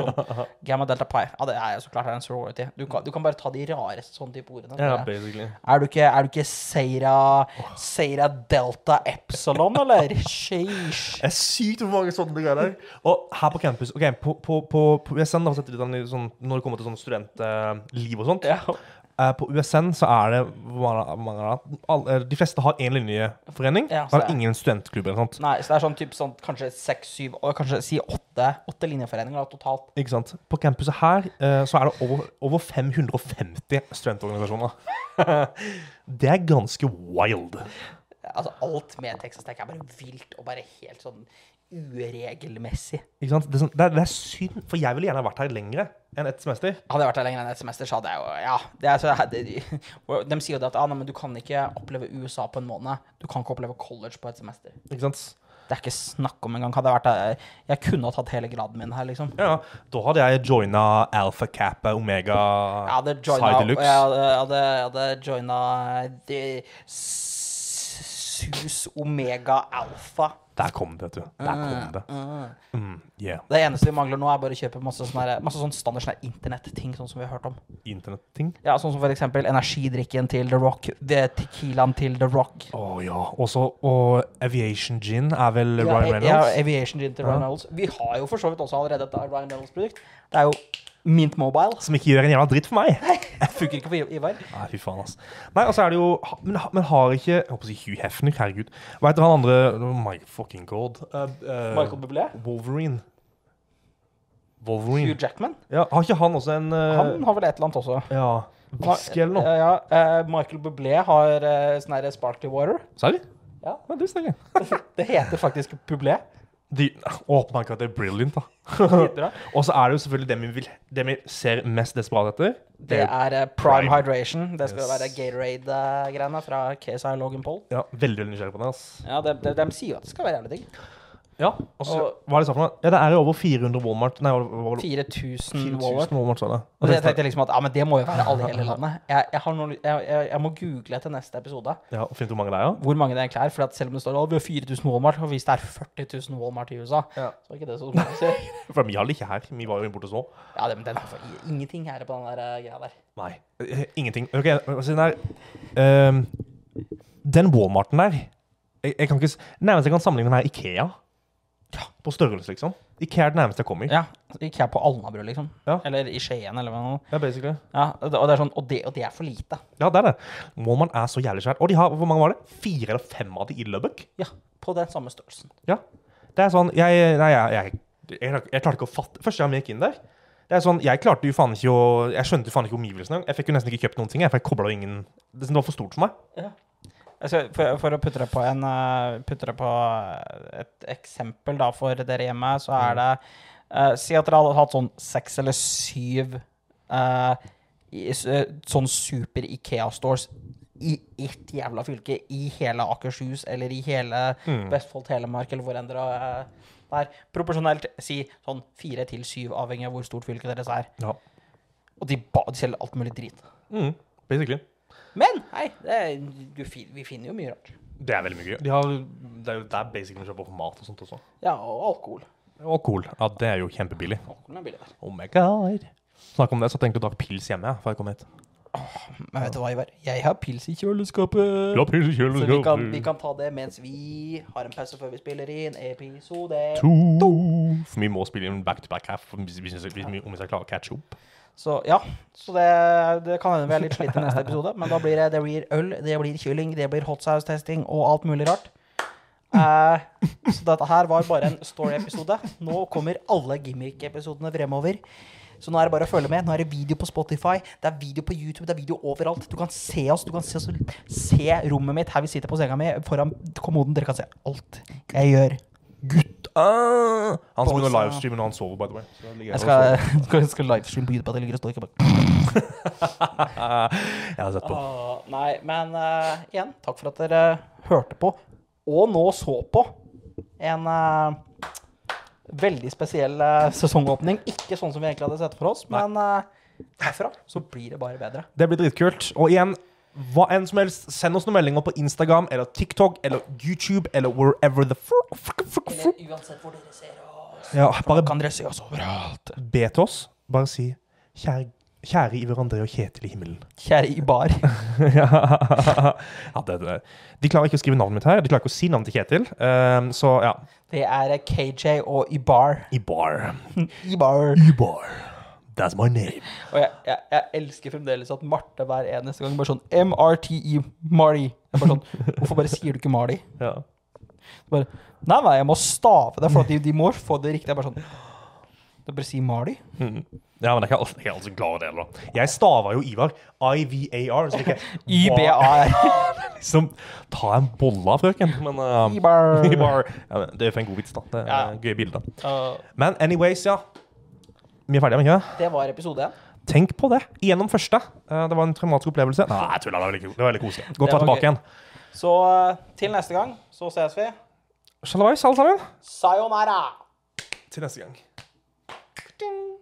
Speaker 2: Gamma Delta Pi. Ja, det er så klart det er en sorority. Du kan, du kan bare ta de rareste sånne type ordene.
Speaker 1: Ja, basically.
Speaker 2: Er du ikke, er du ikke Seira, Seira Delta Epsilon, eller? Sheesh.
Speaker 1: Det er sykt hvor mange sånne greier der. Og her på campus ok, På, på, på, på Jeg sender setter de den sånn, når det kommer til sånn studentliv og sånt
Speaker 2: Ja.
Speaker 1: Eh, På USN så er det mange? Alle, De fleste har én linjeforening.
Speaker 2: Ja,
Speaker 1: så er- ingen studentklubber eller sånt.
Speaker 2: Nei, så det er sånn typ sånn kanskje seks, syv, kanskje si åtte, åtte linjeforeninger da, totalt.
Speaker 1: Ikke sant? På campuset her eh, så er det over, over 550 studentorganisasjoner. [LAUGHS] det er ganske wild.
Speaker 2: Altså, alt med Texas Tech er bare vilt og bare helt sånn uregelmessig.
Speaker 1: Ikke sant? Det, er sånn, det, er, det er synd, for jeg ville gjerne vært her lengre enn et semester.
Speaker 2: Hadde jeg vært her lenger enn et semester, så hadde jeg jo Ja. Det er så, [LAUGHS] de, de sier jo det at ah, nei, men du kan ikke oppleve USA på en måned. Du kan ikke oppleve college på et semester.
Speaker 1: Ikke sant?
Speaker 2: Det er ikke snakk om engang. Hadde jeg vært her, Jeg kunne ha tatt hele graden min her, liksom.
Speaker 1: Ja, da hadde jeg joina Alpha Kappa Omega
Speaker 2: Side
Speaker 1: Deluxe.
Speaker 2: Jeg hadde, jeg hadde, hadde joina Sus Omega Alpha.
Speaker 1: Der kom det, vet du. Der kom det. Mm, yeah.
Speaker 2: Det eneste vi mangler nå, er bare å kjøpe masse, sånne, masse sånn standard sånne internetting, sånn som vi har hørt om.
Speaker 1: Internetting.
Speaker 2: Ja, Sånn som for eksempel energidrikken til The Rock, The Tequilaen til The Rock.
Speaker 1: Å ja. Også, og Aviation Gin er vel
Speaker 2: Ja,
Speaker 1: Ryan
Speaker 2: ja, Aviation Gin til. Ryan Reynolds. Vi har jo for så vidt også allerede et Ryan Reynolds-produkt. Det er jo Mint Mobile.
Speaker 1: Som ikke gjør en jævla dritt for meg.
Speaker 2: Jeg funker ikke for Ivar.
Speaker 1: Nei, fy faen, ass. Nei, og så er det jo Men, men har ikke Jeg håper å si Hugh Hefner, herregud. Hva heter han andre oh My fucking god. Uh, uh,
Speaker 2: Michael Bublé.
Speaker 1: Wolverine. Wolverine.
Speaker 2: Hugh Jackman.
Speaker 1: Ja, har ikke han også en uh,
Speaker 2: Han har vel et eller annet også.
Speaker 1: Ja. Whisky eller noe?
Speaker 2: Ja, ja. Michael Bublé har sånn her Sparkly Water.
Speaker 1: Serr?
Speaker 2: Ja.
Speaker 1: ja, du snakker. [LAUGHS]
Speaker 2: Det heter faktisk Bublé.
Speaker 1: De, oh my god, det er brilliant, da. [LAUGHS] Og så er det jo selvfølgelig det vi, vil, det vi ser mest desperat etter.
Speaker 2: Det er eh, Prime
Speaker 1: Prime.
Speaker 2: Hydration. Det skal
Speaker 1: Yes.
Speaker 2: være Gatorade-greiene fra KSI Logan Paul.
Speaker 1: Ja, veldig veldig nysgjerrig på det. ass.
Speaker 2: Ja, de, de, de sier jo at det skal være jævlig digg.
Speaker 1: Ja, og
Speaker 2: Og-
Speaker 1: Hva er det for noe? Ja, det er jo over 400 Walmart Nei, hva hva
Speaker 2: 4000
Speaker 1: 4000
Speaker 2: Walmart.
Speaker 1: Walmart, det.
Speaker 2: tenkte jeg tenkte liksom at ja, men det må jo være alle i hele [LAUGHS] landet. Jeg, jeg, har noe, jeg, jeg, jeg må google til neste episode
Speaker 1: Ja, og Finne hvor mange det er, ja?
Speaker 2: hvor mange det egentlig er. For at selv om det står at vi har 4000 Walmart, og hvis det er 40 000 Walmart i USA,
Speaker 1: Ja.
Speaker 2: så er ikke det så si. [LAUGHS]
Speaker 1: For vi har det ikke her. Vi var jo borte så.
Speaker 2: Ja, det, men den har ingenting her på den der eh, greia der.
Speaker 1: Nei. eh, Ingenting. Ok, siden her ehm, Den Walmarten der jeg, jeg kan ikke Nærmest jeg kan sammenligne den her Ikea.
Speaker 2: Ja.
Speaker 1: På størrelse, liksom. Ikea er det nærmeste jeg kommer.
Speaker 2: Ja, jeg på Alnabru, liksom.
Speaker 1: Ja.
Speaker 2: Eller i Skien, eller noe.
Speaker 1: Ja, basically.
Speaker 2: Ja, og det, er sånn, og det, og det er for lite.
Speaker 1: Ja, det er det. Målmann er så jævlig svært. Og de har, hvor mange var det? Fire eller fem av de i Lubbock?
Speaker 2: Ja, på den samme størrelsen.
Speaker 1: Ja. Det er sånn Jeg, nei, jeg, jeg, jeg, jeg klarte ikke å fatte Første gang vi gikk inn der Det er sånn, Jeg klarte jo faen ikke å Jeg skjønte jo faen ikke omgivelsene. engang. Jeg fikk jo nesten ikke kjøpt noen ting. Jeg, for jeg kobla ingen Det var for stort for meg.
Speaker 2: Altså, for, for å putte det på en eh, Putte det på et eksempel da for dere hjemme, så er det uh, Si at dere hadde hatt sånn seks eller syv uh, i, eh, sånn super Ikea-stores i ett jævla fylke, i hele Akershus eller i hele Vestfold, Telemark eller hvor enn dere eh, er. Proporsjonelt si sånn fire til syv, avhengig av hvor stort fylket deres er.
Speaker 1: Ja.
Speaker 2: Og de, ba, de selger alt mulig drit.
Speaker 1: Mm, basically.
Speaker 2: Men hei, det, er- du, vi finner jo mye rart.
Speaker 1: Det er veldig mye gøy. De har, det er jo der basically vi kjøper for mat og sånt også.
Speaker 2: Ja, og alkohol.
Speaker 1: Og alkohol. Ja, det er jo kjempebillig.
Speaker 2: Alkoholen er billig der.
Speaker 1: Oh my god. Snakk om det, så tenkte jeg å dra pils hjemme før jeg kom hit.
Speaker 2: Men vet du hva, Ivar? Jeg har pils i kjøleskapet.
Speaker 1: Ja, pils i
Speaker 2: Så vi kan, vi kan ta det mens vi har en pause før vi spiller inn episode
Speaker 1: To. For vi må spille inn back to back her for hvis, hvis, hvis, vi- om vi skal klare å catche opp.
Speaker 2: Så ja, så det, det kan hende vi er litt slitne i neste [LAUGHS] episode. Men da blir det, det blir øl, det blir kylling, det blir hot sauce-testing og alt mulig rart. Eh, så dette her var bare en story-episode. Nå kommer alle gimmick-episodene fremover. Så nå er det bare å følge med. Nå er det video på Spotify, det er video på YouTube, det er video overalt. Du kan se oss, du kan se, oss, se rommet mitt her vi sitter på senga mi, foran kommoden. Dere kan se alt jeg gjør.
Speaker 1: Gutt! Ah! Han skal begynne å livestreame når han sover, by the way. Så da [LAUGHS]
Speaker 2: Jeg skal, skal, skal livestreame på YouTube at jeg ligger og står ikke bare
Speaker 1: Jeg har sett på.
Speaker 2: Uh, nei, men uh, igjen, takk for at dere hørte på, og nå så på en uh, veldig spesiell eh, sesongåpning. Ikke sånn som vi egentlig hadde sett for oss, men eh, herfra så blir det bare bedre.
Speaker 1: Det blir dritkult. Og igjen, hva enn som helst, send oss noen meldinger på Instagram eller TikTok eller YouTube eller wherever the fuck, fuck, fuck, fuck.
Speaker 2: uansett hvor dere ser oss,
Speaker 1: Ja, bare
Speaker 2: kan dere se oss overalt.
Speaker 1: be til oss. Bare si kjære, kjære Iver André og Kjetil i himmelen.
Speaker 2: Kjære Ibar. [LAUGHS]
Speaker 1: ja, det, det. De klarer ikke å skrive navnet mitt her. De klarer ikke å si navnet til Kjetil. Um, så ja.
Speaker 2: Det er KJ og Ibar.
Speaker 1: Ibar. [LAUGHS]
Speaker 2: Ibar.
Speaker 1: Ibar. That's my name.
Speaker 2: Og jeg, jeg, jeg elsker fremdeles at Marte hver eneste gang bare sånn MRTE Marty. Jeg bare sånn, Hvorfor bare sier du ikke Marty?
Speaker 1: Ja.
Speaker 2: Bare, nei, nei, jeg må stave det, for de, de må få det riktig. Jeg bare sånn Det er bare sier si Marty.
Speaker 1: Mm. Ja, men jeg er ikke jeg er alltid glad i det. heller. Jeg staver jo Ivar. I-V-A-R. Så ikke [LAUGHS]
Speaker 2: YBAR.
Speaker 1: liksom [LAUGHS] ta en bolle av frøken. Men uh,
Speaker 2: Ibar. [LAUGHS]
Speaker 1: Ibar. Ja, men det er for en god vits, da. Det er
Speaker 2: Ja.
Speaker 1: gøye bilder.
Speaker 2: Uh,
Speaker 1: Men anyways, ja. Vi er ferdige, men ikke?
Speaker 2: det Det var episode én.
Speaker 1: Tenk på det. Gjennom første. Eh, Det var en traumatisk opplevelse. Nei, jeg tuller. Det var veldig, det var veldig koselig. Godt å være tilbake
Speaker 2: gøy.
Speaker 1: igjen.
Speaker 2: Så uh, til neste gang så ses vi.
Speaker 1: Shalawais, alle sammen.
Speaker 2: Sayonara!
Speaker 1: Til neste gang.